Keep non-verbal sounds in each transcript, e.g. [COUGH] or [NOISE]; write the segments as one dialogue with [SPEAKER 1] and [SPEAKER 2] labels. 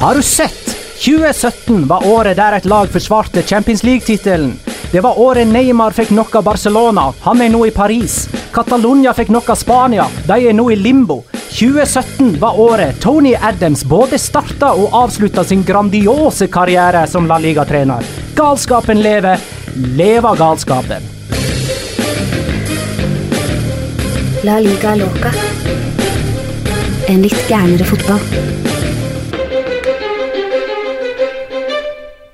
[SPEAKER 1] Har du sett? 2017 var året der et lag forsvarte Champions League-tittelen. Det var året Neymar fikk nok av Barcelona. Han er nå i Paris. Catalonia fikk nok av Spania. De er nå i limbo. 2017 var året Tony Adams både starta og avslutta sin grandiose karriere som La Liga-trener. Galskapen lever. Leva galskapen.
[SPEAKER 2] La liga loca. En litt gærnere fotball.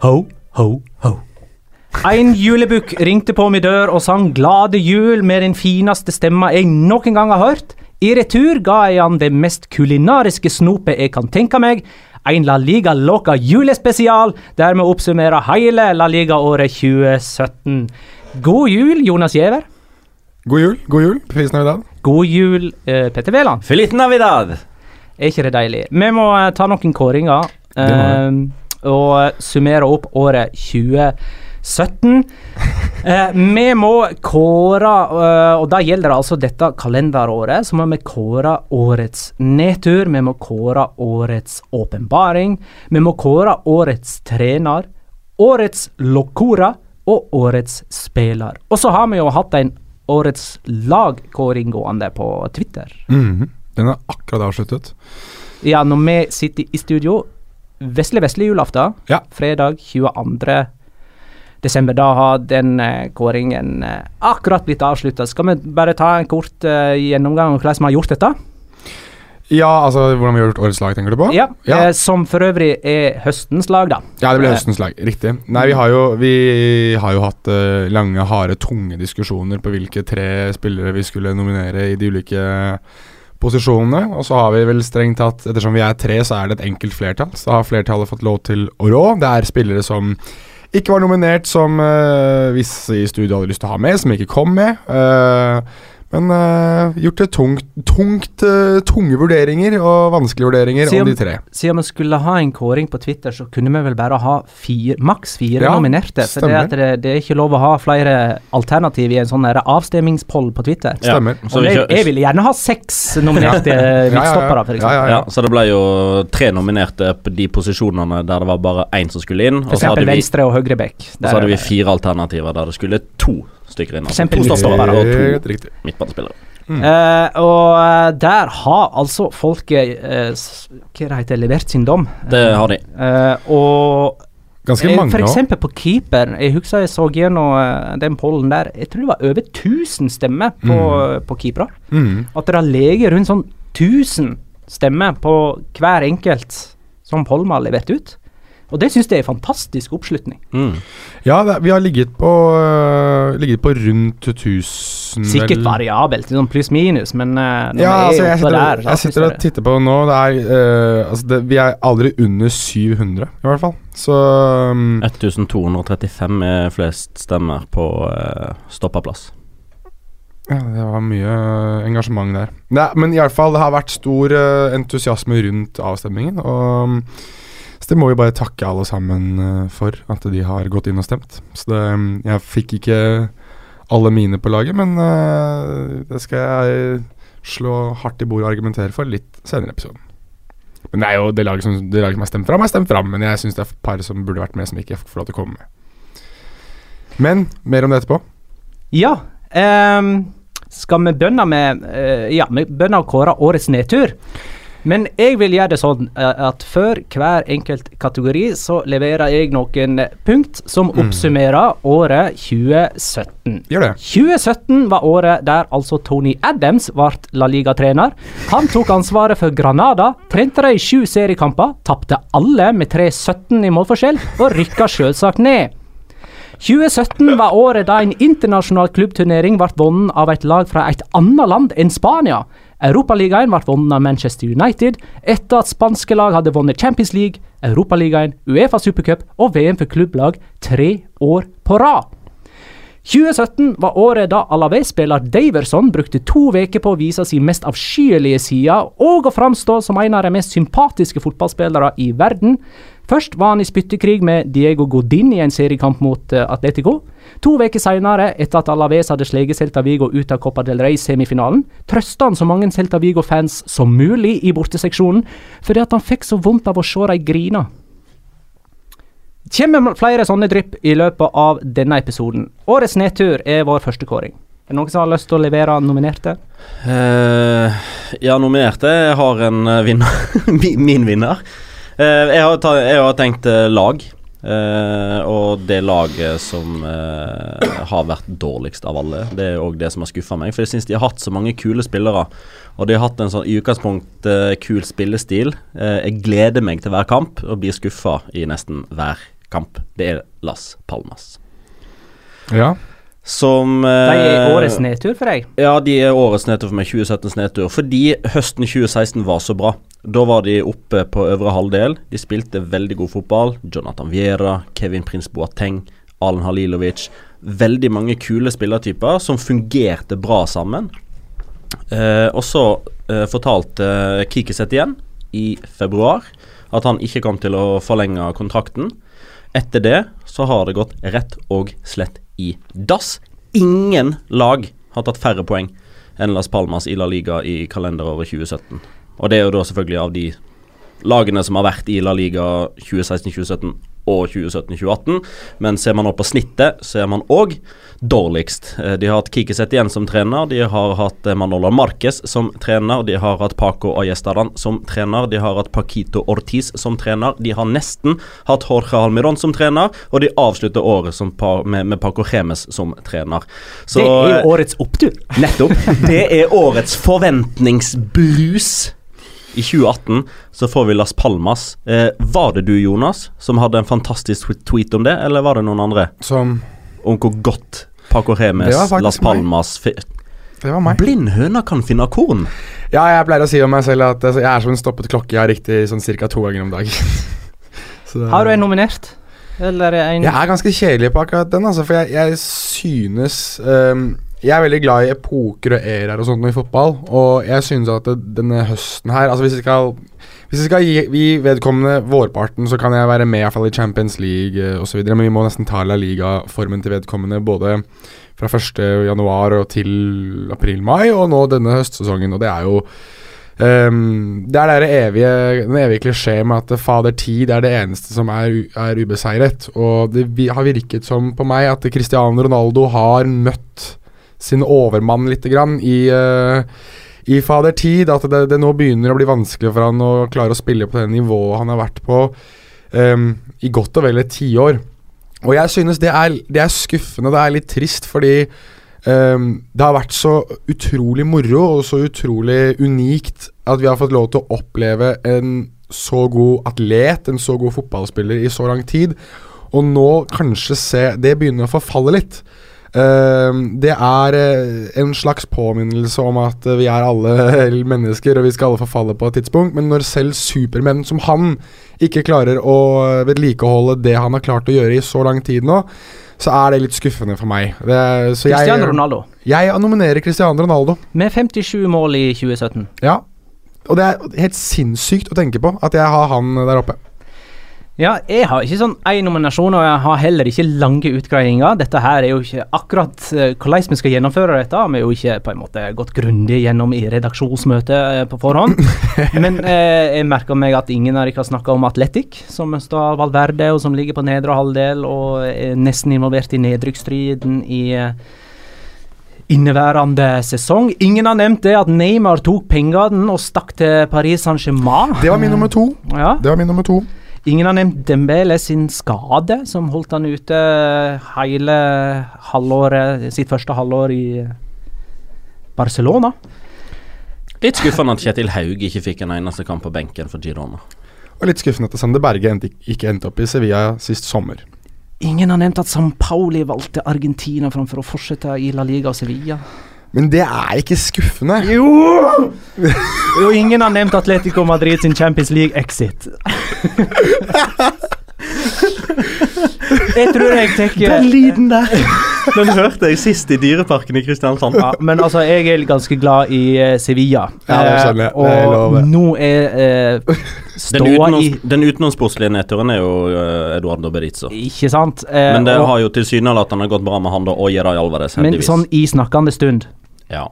[SPEAKER 1] Ho, ho, ho. En julebukk ringte på min dør og sang 'Glade jul' med den fineste stemma jeg noen gang har hørt. I retur ga jeg han det mest kulinariske snopet jeg kan tenke meg. En La Liga Loca julespesial, der vi oppsummerer hele La Liga-året 2017. God jul, Jonas Giæver.
[SPEAKER 3] God jul, god jul. Feliz Navidad.
[SPEAKER 1] God jul, eh, Petter Wæland.
[SPEAKER 4] Feliz Navidad!
[SPEAKER 1] Er ikke det deilig? Vi må eh, ta noen kåringer eh, og summere opp året 2017. Eh, vi må kåre, eh, og da gjelder det altså dette kalenderåret, så må vi kåre årets nedtur. Vi må kåre årets åpenbaring. Vi må kåre årets trener, årets locora og årets spiller. Og så har vi jo hatt en årets lagkåring gående på Twitter.
[SPEAKER 3] Mhm. Den er akkurat avsluttet.
[SPEAKER 1] Ja, når vi sitter i studio Vesle vesle julaften,
[SPEAKER 3] Ja.
[SPEAKER 1] fredag 22. desember. Da har den eh, kåringen eh, akkurat blitt avslutta. Skal vi bare ta en kort eh, gjennomgang av hvordan vi har gjort dette?
[SPEAKER 3] Ja, altså hvordan vi har gjort årets lag, tenker du på?
[SPEAKER 1] Ja,
[SPEAKER 3] Ja.
[SPEAKER 1] Som for øvrig er høstens lag, da.
[SPEAKER 3] Ja, det
[SPEAKER 1] Eh,
[SPEAKER 3] høstens lag. Riktig. Nei, vi har jo, vi har jo hatt uh, lange, harde, tunge diskusjoner på hvilke tre spillere vi skulle nominere i de ulike posisjonene. Og så har vi vel strengt tatt, ettersom vi er tre, så er det et enkelt flertall. Så har flertallet fått lov til å rå. Det er spillere som ikke var nominert, som uh, visse i studio hadde lyst til å ha med, som ikke kom med. Eh, men uh, gjort det tungt, tungt uh, tunge vurderinger og vanskelige vurderinger
[SPEAKER 1] om,
[SPEAKER 3] om de tre.
[SPEAKER 1] Siden vi skulle ha en kåring på Twitter, så kunne vi vel bare ha fire, maks fire
[SPEAKER 3] Ja,
[SPEAKER 1] nominerte. For det, at det, det er ikke lov å ha flere alternativ i en sånn avstemningspoll på Twitter.
[SPEAKER 3] Stemmer.
[SPEAKER 1] Og jeg, jeg ville gjerne ha seks nominerte
[SPEAKER 3] Ja, [LAUGHS] ja, ja.
[SPEAKER 1] midtstoppere, eksempel.
[SPEAKER 3] Ja, ja,
[SPEAKER 4] Ja, så det ble jo tre nominerte på de posisjonene der det var bare én som skulle inn.
[SPEAKER 1] For eksempel venstre og høyre back.
[SPEAKER 4] og så hadde vi fire alternativer der det skulle to stykker inn.
[SPEAKER 1] Eksempel
[SPEAKER 4] to stoppere og to midtbanespillere.
[SPEAKER 1] Mm. Uh, og eh, der har altså folket uh, Hva det heter levert sin dom.
[SPEAKER 4] Det har de.
[SPEAKER 1] Uh, og
[SPEAKER 3] Ganske mange
[SPEAKER 1] eksempel på keeper. Jeg husker jeg så gjennom den pollen der. Jeg tror det var over 1000 stemmer på, på keepere.
[SPEAKER 3] Mm.
[SPEAKER 1] At det har ligger rundt sånn 1000 stemmer på hver enkelt som Polma har levert ut. Og det syns jeg er fantastisk oppslutning.
[SPEAKER 4] Mm.
[SPEAKER 3] Ja, det, vi har ligget på, uh, ligget på rundt 1000
[SPEAKER 1] Sikkert
[SPEAKER 3] vel.
[SPEAKER 1] variabelt, liksom pluss-minus, men uh,
[SPEAKER 3] Ja, altså jeg sitter,
[SPEAKER 1] der
[SPEAKER 3] jeg sitter og titter på nå. Det er, uh, altså det, vi er aldri under 700, i hvert fall. Så um,
[SPEAKER 4] 1235 er flest stemmer på uh, stoppaplass.
[SPEAKER 3] ja, det var mye engasjement der. Nei, men i hvert fall, det har vært stor entusiasme rundt avstemningen. Og um, så det må vi bare takke alle sammen øh, for at de har gått inn og stemt. Så det, um, jeg fikk ikke alle mine på laget, men øh, det skal jeg slå hardt i bordet og argumentere for litt senere i episoden. Men det er jo det laget som, det laget som har stemt fram, har stemt fram. Men jeg syns det er et par som burde vært med, som ikke får lov til å komme med. Men mer om det etterpå.
[SPEAKER 1] Ja. Um skal vi bønne med uh, Ja, vi bønner å kåre årets nedtur. Men jeg vil gjøre det sånn eh, at før hver enkelt kategori så leverer jeg noen punkt som oppsummerer året 2017.
[SPEAKER 3] Gjør det.
[SPEAKER 1] 2017 var året der altså Tony Adams ble La Liga-trener. Han tok ansvaret for Granada, trente de i sju seriekamper, tapte alle med 3-17 i målforskjell og rykka selvsagt ned. 2017 var året da en internasjonal klubbturnering ble vunnet av et lag fra et annet land enn Spania. Europaligaen ble vunnet av Manchester United etter at spanske lag hadde vunnet Champions League, Europaligaen, Uefa Supercup og VM for klubblag tre år på rad. 2017 var året da Alaves-spiller Daverson brukte to uker på å vise sin mest avskyelige side og å framstå som en av de mest sympatiske fotballspillere i verden. Først var han i spyttekrig med Diego Godin i en seriekamp mot eh, Atletico. To uker senere, etter at Alaves hadde sleget Celta Vigo ut av Copa del Rey-semifinalen, trøsta han så mange Celta Vigo-fans som mulig i borteseksjonen, fordi han fikk så vondt av å se dem grine. Kommer flere sånne drypp i løpet av denne episoden. Årets nedtur er vår første kåring. Er det noen som har lyst til å levere nominerte?
[SPEAKER 4] Uh, ja, nominerte. Har en eh, vinner. [LAUGHS] Min vinner. Eh, jeg, har ta, jeg har tenkt eh, lag. Uh, og det laget som uh, har vært dårligst av alle, det er òg det som har skuffa meg. For jeg syns de har hatt så mange kule spillere. Og de har hatt en sånn i utgangspunkt uh, kul spillestil. Jeg gleder meg til hver kamp og blir skuffa i nesten hver kamp. Det er Las Palmas.
[SPEAKER 3] Ja.
[SPEAKER 4] Som
[SPEAKER 1] De
[SPEAKER 4] eh,
[SPEAKER 1] er årets nedtur for deg.
[SPEAKER 4] ja, de er årets nedtur for meg. 2017s nedtur. Fordi høsten 2016 var så bra. Da var de oppe på øvre halvdel. De spilte veldig god fotball. Jonathan Viera, Kevin Prince Boateng, Alen Halilovic. Veldig mange kule spillertyper som fungerte bra sammen. Eh, og så eh, fortalte eh, Kikiset igjen i februar at han ikke kom til å forlenge kontrakten. Etter det så har det gått rett og slett i dass. Ingen lag har tatt færre poeng enn Las Palmas i La Liga i kalenderåret 2017. Og det er jo da selvfølgelig av de lagene som har vært i La Liga 2016-2017 og 2017-2018. Men ser man opp på snittet, så er man òg dårligst. Eh, De har hatt Kikiset igjen som trener, de har hatt Manola Manolo Marquez som trener, de har hatt Paco Ayestadan som trener, de har hatt Paquito Ortiz som trener, de har nesten hatt Jorge Almiron som trener, og de avslutter året som pa med, med Paco Remes som trener. Så,
[SPEAKER 1] det er
[SPEAKER 4] eh,
[SPEAKER 1] jo årets opptur.
[SPEAKER 4] Nettopp. [LAUGHS] Det er årets forventningsbrus. I 2018 så får vi Las Palmas. Eh, var det du, Jonas, som hadde en fantastisk tweet om det, eller var det noen andre?
[SPEAKER 3] Som
[SPEAKER 4] Om hvor godt Paco Remes, Las. Palmas
[SPEAKER 3] Det var meg.
[SPEAKER 4] Blind høne kan finne korn.
[SPEAKER 3] Ja, jeg pleier å si om meg selv at altså, jeg er som en stoppet klokke. Jeg har riktig sånn ca. to ganger om dagen. [LAUGHS] Så
[SPEAKER 1] Har du en nominert? Eller en
[SPEAKER 3] Jeg er ganske kjedelig på akkurat den, altså, for jeg, jeg synes ehm, Jeg er veldig glad i epoker og æraer og sånt i fotball, og jeg synes at denne høsten her Altså Hvis vi skal Hvis vi skal gi, gi vedkommende vårparten, så kan jeg være med i hvert fall i Champions League uh, osv., men vi må nesten ta La Liga-formen til vedkommende både fra 1. januar og til april-mai, og nå denne høstsesongen, og det er jo Um, Det er evige, den evige klisjé med at fader tid er det eneste som er, er ubeseiret. Og det har virket som på meg at Cristiano Ronaldo har møtt sin overmann lite grann i, uh, i fader tid. At det, det nå begynner å bli vanskelig for han å klare å spille på det nivået han har vært på um, i godt og vel et tiår. Og jeg synes det er, det er skuffende, det er litt trist, fordi um, det har vært så utrolig moro og så utrolig unikt at vi har fått lov til å oppleve en så god atlet, en så god fotballspiller i så lang tid. Og nå kanskje se det begynner å forfalle litt. Ehm, det er eh, en slags påminnelse om at eh, vi er alle [LAUGHS] mennesker, og vi skal alle forfalle på et tidspunkt. Men når selv supermenn som han ikke klarer å vedlikeholde det han har klart å gjøre i så lang tid nå, så er det litt skuffende for meg. Det, så jeg,
[SPEAKER 1] Ronaldo.
[SPEAKER 3] Jeg nominerer Cristiano Ronaldo.
[SPEAKER 1] Med 57 mål i 2017.
[SPEAKER 3] Ja. Og det er helt sinnssykt å tenke på at jeg har han der oppe.
[SPEAKER 1] Ja, jeg har ikke sånn én nominasjon, og jeg har heller ikke lange utgreiinger. Dette her er jo ikke akkurat eh, hvordan vi skal gjennomføre dette. Vi er jo ikke på en måte gått grundig gjennom i redaksjonsmøtet eh, på forhånd. [LAUGHS] Men eh, jeg merker meg at ingen av dere har snakka om Atletic, som står Valverde, og som ligger på nedre halvdel og er nesten involvert i nedrykksstriden i eh, inneværende sesong. Ingen har nevnt det at Neymar tok pengene og stakk til Paris Saint-Germain.
[SPEAKER 3] Det var min nummer to.
[SPEAKER 1] Ja.
[SPEAKER 3] Det var min nummer to.
[SPEAKER 1] Ingen har nevnt Dembele sin skade, som holdt han ute hele halvåret, sitt første halvår i Barcelona.
[SPEAKER 4] Litt skuffende at Kjetil Haug ikke fikk en eneste kamp på benken for Girona.
[SPEAKER 3] Og litt skuffende at Sander Berge endte, ikke endte opp i Sevilla sist sommer.
[SPEAKER 1] Ingen har nevnt at San Pauli valgte Argentina framfor å fortsette i La Liga og Sevilla.
[SPEAKER 3] Men det er ikke skuffende.
[SPEAKER 1] Jo! Og ingen har nevnt Atletico Madrid sin Champions League-exit. jeg tror jeg tar
[SPEAKER 4] Den lyden der! Den hørte jeg sist i Dyreparken i Kristiansand.
[SPEAKER 1] ja, Men altså, jeg er ganske glad i eh, Sevilla.
[SPEAKER 3] Ja, jeg.
[SPEAKER 1] Eh, og nå er eh,
[SPEAKER 4] Den,
[SPEAKER 1] i
[SPEAKER 4] den utenomsportslige nedturen er jo uh, Eduardo Berizzo.
[SPEAKER 1] Ikke sant? Eh,
[SPEAKER 4] Men det
[SPEAKER 1] og,
[SPEAKER 4] har jo tilsynelatende gått bra med han da, og Jeray Alvarez,
[SPEAKER 1] men sånn i snakkende stund.
[SPEAKER 4] Ja.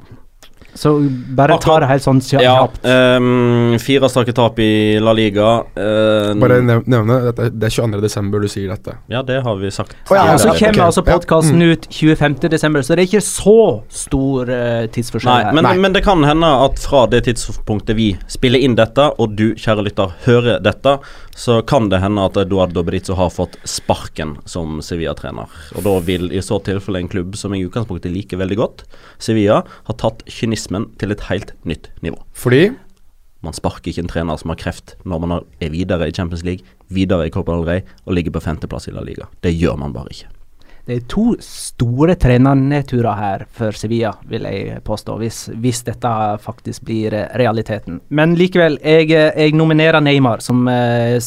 [SPEAKER 1] Så bare ta det helt sånn kjapt.
[SPEAKER 4] ja
[SPEAKER 1] kjapt.
[SPEAKER 4] ehm, fire strake tap i La Liga. ehm,
[SPEAKER 3] Bare nevne at Det er 22. desember du sier dette.
[SPEAKER 4] Ja, det har vi sagt.
[SPEAKER 3] Oh, ja,
[SPEAKER 1] og så
[SPEAKER 3] kommer
[SPEAKER 1] kommer altså podkasten
[SPEAKER 3] ja.
[SPEAKER 1] ut 25.12., så det er ikke så stor uh, tidsforskjell
[SPEAKER 4] Nei,
[SPEAKER 1] her.
[SPEAKER 4] men,
[SPEAKER 3] Nei.
[SPEAKER 4] men det kan hende at fra det tidspunktet vi spiller inn dette, og du, kjære lytter, hører dette, så kan det hende at Eduardo Berizzo har fått sparken som Sevilla-trener. Og da vil i så tilfelle en klubb som jeg i utgangspunktet liker veldig godt, Sevilla, ha tatt kynismen til et helt nytt nivå.
[SPEAKER 3] Fordi
[SPEAKER 4] Man sparker ikke en trener som har kreft når man er videre i Champions League, videre i Copa del Rey og ligger på femteplass i La Liga. Det gjør man bare ikke.
[SPEAKER 1] Det er to store trenernedturer her for Sevilla, vil jeg påstå, hvis, hvis dette faktisk blir eh, realiteten. Men likevel, jeg, eh, jeg nominerer Neymar, som eh,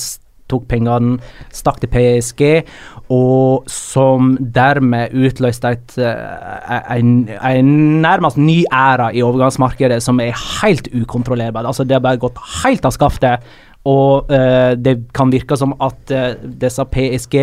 [SPEAKER 1] tok pengene, stakk til PSG, og som dermed utløste et, eh, en, en nærmest ny æra i overgangsmarkedet som er helt ukontrollerbar. Altså, det har bare gått helt av skaftet, og uh, det kan virke som at uh, disse PSG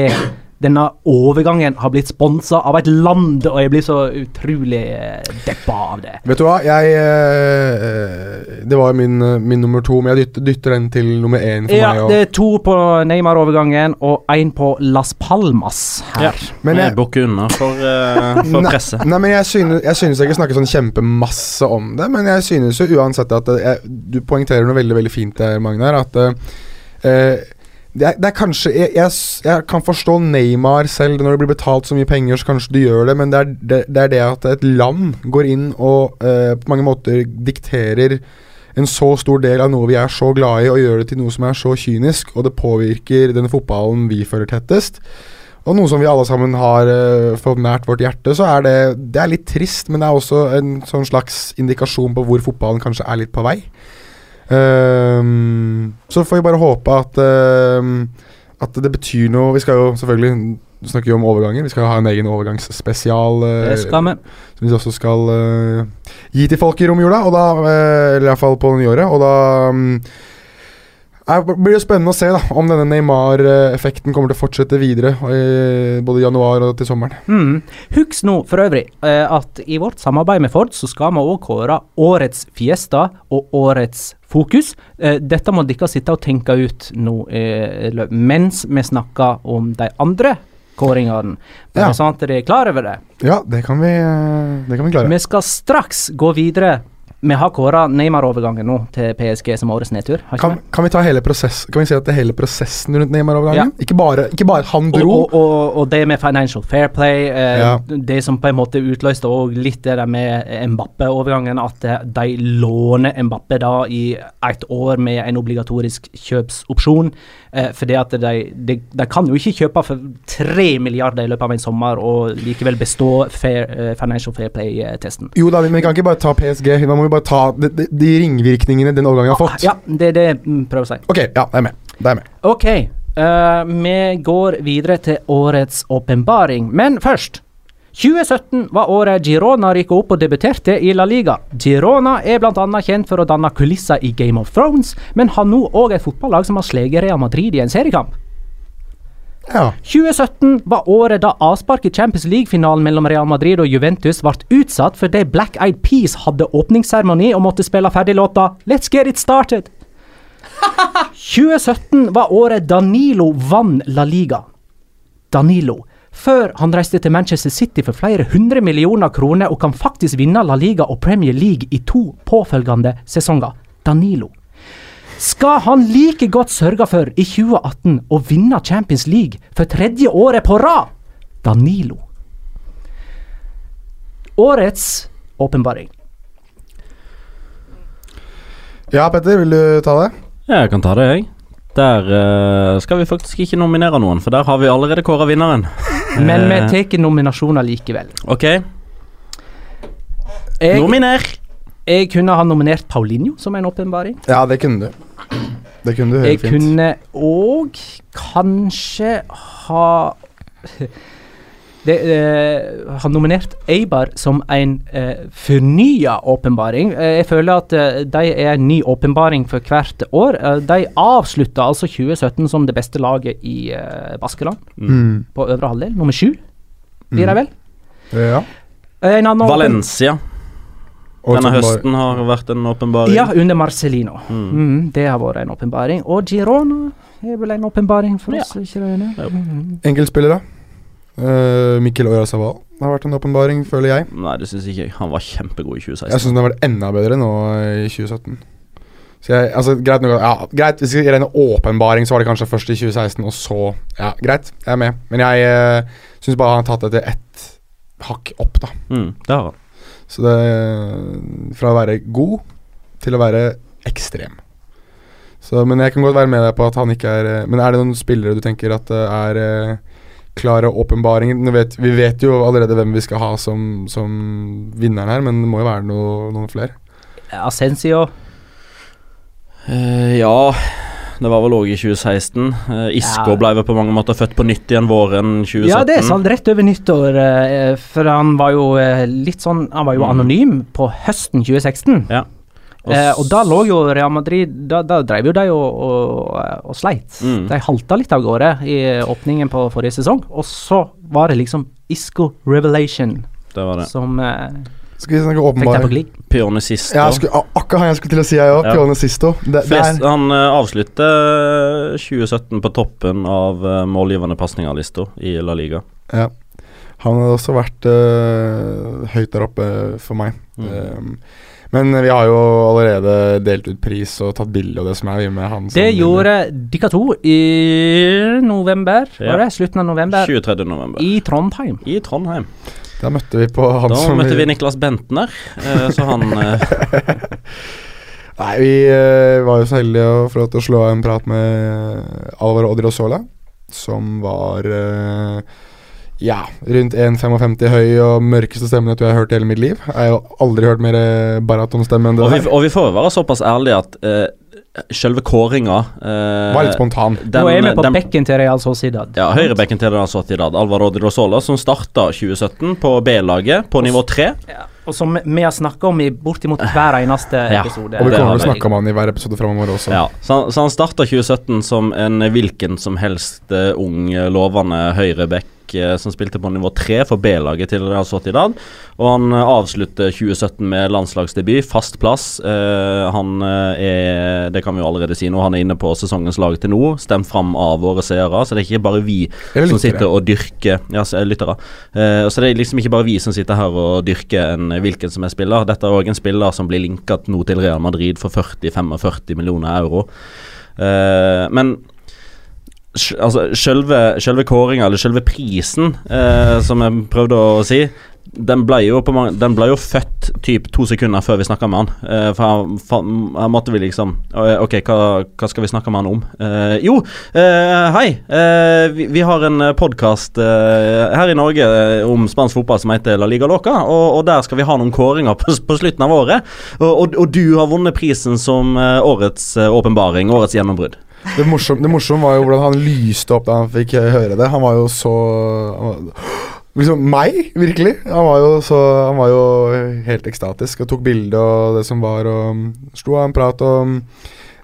[SPEAKER 1] denne overgangen har blitt sponsa av et land, og jeg blir så utrolig eh, deppa av det.
[SPEAKER 3] Vet du hva, jeg eh, Det var min, eh, min nummer to, men jeg dytter, dytter den til nummer én for
[SPEAKER 1] Ja,
[SPEAKER 3] meg.
[SPEAKER 1] det er to på Neymar-overgangen og én på Las Palmas her.
[SPEAKER 3] men
[SPEAKER 4] jeg
[SPEAKER 3] jeg,
[SPEAKER 4] bukker unna for, uh, for presset.
[SPEAKER 3] Nei, men jeg synes, jeg synes jeg ikke snakker sånn kjempemasse om det, men jeg synes jo uansett at jeg, Du poengterer noe veldig veldig fint der, Magnar. At uh, eh, det, det er kanskje jeg, jeg, jeg kan forstå Neymar selv. Når det blir betalt så mye penger, så kanskje du gjør det, men det er det, det, er at et land går inn og eh, på mange måter dikterer en så stor del av noe vi er så glad i, og gjør det til noe som er så kynisk, og det påvirker denne fotballen vi føler tettest. Og noe som vi alle sammen har uh, fått nært vårt hjerte, så er det Det er litt trist, men det er også en sånn slags indikasjon på hvor fotballen kanskje er litt på vei. Ehm, så får vi bare håpe at uh, At det betyr noe. Vi skal jo selvfølgelig snakke om overganger. Vi skal ha en egen overgangsspesial. uh,
[SPEAKER 1] Det skal vi.
[SPEAKER 3] som vi også skal uh, gi til folk i romjula, og da, uh, eller iallfall på nyåret. Og da mm, Det blir jo spennende å se da om denne Neymar-effekten kommer til å fortsette videre. I både januar og til sommeren.
[SPEAKER 1] Mm. Husk nå for øvrig eh, at i vårt samarbeid med Ford så skal vi òg kåre årets Fiesta og årets Fokus. Eh, dette må dere sitte og tenke ut nå eh, mens vi snakker om de andre kåringene.
[SPEAKER 3] Ja.
[SPEAKER 1] sånn at dere er klar over det.
[SPEAKER 3] Ja, det kan vi, eh, det kan vi klare.
[SPEAKER 1] Vi skal straks gå videre. Vi har kåra Neymar-overgangen nå til PSG som årets nedtur. Ikke
[SPEAKER 3] Kan,
[SPEAKER 1] vi?
[SPEAKER 3] kan vi ta hele prosess, Kan vi si at det er hele prosessen rundt Neymar-overgangen? Ikke, bare, ikke bare han dro.
[SPEAKER 1] og, og, og det med financial fair play, eh,
[SPEAKER 3] Ja.
[SPEAKER 1] det som på en måte utløste òg litt det der med Mbappe-overgangen, at de låner Mbappe da i et år med en obligatorisk kjøpsopsjon. Eh, fordi at de, de, de kan jo ikke kjøpe for tre milliarder i løpet av en sommer og likevel bestå fair, eh, financial fair play-testen.
[SPEAKER 3] Jo da, men vi kan ikke bare ta PSG. Da må vi bare ta de, de, de ringvirkningene den overgangen har fått.
[SPEAKER 1] Ja, det er det jeg mm, prøver å si.
[SPEAKER 3] Ok, ja, det er med. Det er med.
[SPEAKER 1] Ok, uh, vi går videre til årets åpenbaring. Men først 2017 var året Girona rykka opp og debuterte i La Liga. Girona er bl.a. kjent for å danne kulisser i Game of Thrones, men har nå òg et fotballag som har sleget Real Madrid i en seriekamp.
[SPEAKER 3] Ja.
[SPEAKER 1] 2017 var året da avspark i Champions League-finalen mellom Real Madrid og Juventus ble utsatt fordi Black Eyed Peas hadde åpningsseremoni og måtte spille ferdig låta Let's Get It Started. [LAUGHS] 2017 var året Danilo vann La Liga. Danilo. Før han reiste til Manchester City for flere hundre millioner kroner og kan faktisk vinne La Liga og Premier League i to påfølgende sesonger. Danilo. Skal han like godt sørge for i 2018 å vinne Champions League for tredje året på rad? Danilo. Årets åpenbaring.
[SPEAKER 3] ja, Petter, vil du ta det?
[SPEAKER 4] Ja, jeg kan ta det, jeg. Der uh, skal vi faktisk ikke nominere noen, for der har vi allerede kåra vinneren. [LAUGHS]
[SPEAKER 1] Men vi
[SPEAKER 4] Eh,
[SPEAKER 1] tar nominasjoner likevel.
[SPEAKER 4] Ok,
[SPEAKER 1] Jeg,
[SPEAKER 4] nominer!
[SPEAKER 1] jeg kunne ha nominert Paulinho som en åpenbaring.
[SPEAKER 3] Ja, det kunne du. Det kunne du
[SPEAKER 1] Jeg
[SPEAKER 3] fint.
[SPEAKER 1] Jeg kunne òg kanskje ha [LAUGHS] det, eh, har nominert Eibar som en eh, fornya åpenbaring. Eh, jeg føler at eh, de er en ny åpenbaring for hvert år. Eh, de avslutta altså 2017 som det beste laget i eh, Baskeland,
[SPEAKER 3] Mm.
[SPEAKER 1] på øvre halvdel. Nummer sju, blir de vel?
[SPEAKER 3] Ja.
[SPEAKER 1] En annen åpen-
[SPEAKER 4] Valencia. Denne høsten har vært en åpenbaring.
[SPEAKER 1] Ja, under Marcellino.
[SPEAKER 4] Mm.
[SPEAKER 1] Mm, det har vært en åpenbaring. Og Girona er vel en åpenbaring for oss, ikke det? Mm.
[SPEAKER 3] Enkeltspillere. Uh, Mikkel Oyarzabal har vært en åpenbaring, føler jeg.
[SPEAKER 4] Nei, det syns ikke jeg. Han var kjempegod i 2016.
[SPEAKER 3] Jeg syns han har vært enda bedre nå i 2017. Så jeg, altså, greit, nok, ja, greit, Hvis vi regner åpenbaring, så var det kanskje først i 2016, og så Ja, greit, jeg er med. Men jeg uh, syns bare han har tatt det til ett hakk opp, da.
[SPEAKER 4] Mm, det har han.
[SPEAKER 3] Så det Fra å være god til å være ekstrem. Så, men jeg kan godt være med deg på at han ikke er eh, Men er det noen spillere du tenker at eh, er eh, klare åpenbaringer? Vet- Vi vet jo allerede hvem vi skal ha som, som vinneren her, men det må jo være noe, noen flere.
[SPEAKER 1] Asensio.
[SPEAKER 4] Uh, ja, det var vel òg i 2016. Eh, Isco
[SPEAKER 1] Ja.
[SPEAKER 4] ble vel på mange måter født på nytt igjen våren 2017.
[SPEAKER 1] Ja, det er sant. Rett over nyttår. eh, For han var jo eh, litt sånn Han var jo
[SPEAKER 4] Mm.
[SPEAKER 1] anonym på høsten 2016.
[SPEAKER 4] Ja. Og
[SPEAKER 1] Eh, og da lå jo Real Madrid Da, da drev jo de og, og, og sleit.
[SPEAKER 4] Mm.
[SPEAKER 1] De halta litt av gårde i åpningen på forrige sesong, og så var det liksom Isco Revelation
[SPEAKER 4] Det var det.
[SPEAKER 1] som eh,
[SPEAKER 3] Skal vi snakke
[SPEAKER 1] på
[SPEAKER 3] åpenbaring?
[SPEAKER 4] Pione Sisto.
[SPEAKER 3] Ja, skulle, akkurat han jeg skulle til å si, jeg òg.
[SPEAKER 4] Ja.
[SPEAKER 3] Pione Sisto. Det, det
[SPEAKER 4] Flest,
[SPEAKER 3] er,
[SPEAKER 4] han uh, avslutter 2017 på toppen av uh, målgivende pasninger-lista i La Liga.
[SPEAKER 3] ja. Han hadde også vært uh, høyt der oppe for meg.
[SPEAKER 4] Mm.
[SPEAKER 3] Um, men vi har jo allerede delt ut pris og tatt bilde og det som er vi med han. som
[SPEAKER 1] Det gjorde dere to i november,
[SPEAKER 4] Ja.
[SPEAKER 1] var det? Slutten av november.
[SPEAKER 4] 23. november.
[SPEAKER 1] I Trondheim.
[SPEAKER 4] I Trondheim.
[SPEAKER 3] Da møtte vi på han
[SPEAKER 4] Da
[SPEAKER 3] som
[SPEAKER 4] møtte vi Niklas Bentner, eh, så han eh, [LAUGHS]
[SPEAKER 3] Nei, vi eh, var jo så heldige å få lov til å slå en prat med Alvaro Odriozola, som var eh, ja, rundt 1,55 høy og mørkeste stemmen jeg tror jeg har hørt i hele mitt liv. Jeg har jo aldri hørt mer eh, baratonstemme enn det
[SPEAKER 4] og, vi,
[SPEAKER 3] der.
[SPEAKER 4] og vi får være såpass ærlige at uh, selve kåringa eh,
[SPEAKER 3] Var litt spontan.
[SPEAKER 4] den-
[SPEAKER 1] Nå er vi på
[SPEAKER 4] den-
[SPEAKER 1] bekken til Real Sociedad.
[SPEAKER 4] Ja, høyrebekken til Real Sociedad, Alvaro Rosola som starta 2017 på B-laget på nivå 3.
[SPEAKER 1] Og som vi har snakka om i bortimot hver eneste [LAUGHS]
[SPEAKER 4] Ja.
[SPEAKER 1] episode.
[SPEAKER 3] Og vi kommer til å snakke om han i hver episode framover også.
[SPEAKER 4] Ja, så han, så han starta 2017 som en hvilken som helst uh, ung, lovende høyreback som spilte på nivå 3 for B-laget til Real Sociedad. Og han eh, avslutter 2017 med landslagsdebut, fast plass. Eh, han eh, er, det kan vi jo allerede si nå, han er inne på sesongens lag til nå. Stemt fram av våre seere, så det er ikke bare vi som sitter og dyrker Ja, lyttere. Eh, så det er liksom ikke bare vi som sitter her og dyrker en hvilken som er spiller. Dette er òg en spiller som blir linka nå til Real Madrid for 40-45 millioner euro. Eh, men altså, selve, selve kåringa, eller selve prisen, eh, som jeg prøvde å si, den ble jo, mange, den ble jo født typ to sekunder før vi snakka med han. Eh, for her, måtte vi liksom eh, Ok, hva, hva skal vi snakke med han om? Eh, jo, eh, hei. Eh, vi, vi har en podkast her i Norge eh, om spansk fotball som heter La Liga Loca, og, og der skal vi ha noen kåringer på, på slutten av året. Og, og, og du har vunnet prisen som eh, årets eh, åpenbaring, årets gjennombrudd.
[SPEAKER 3] Det, morsomme, det morsomme var jo hvordan han lyste opp da han fikk eh, høre det. Han var jo så var, Liksom meg, virkelig. Han var jo så Han var jo helt ekstatisk og tok bilde og det som var, og slo av en prat og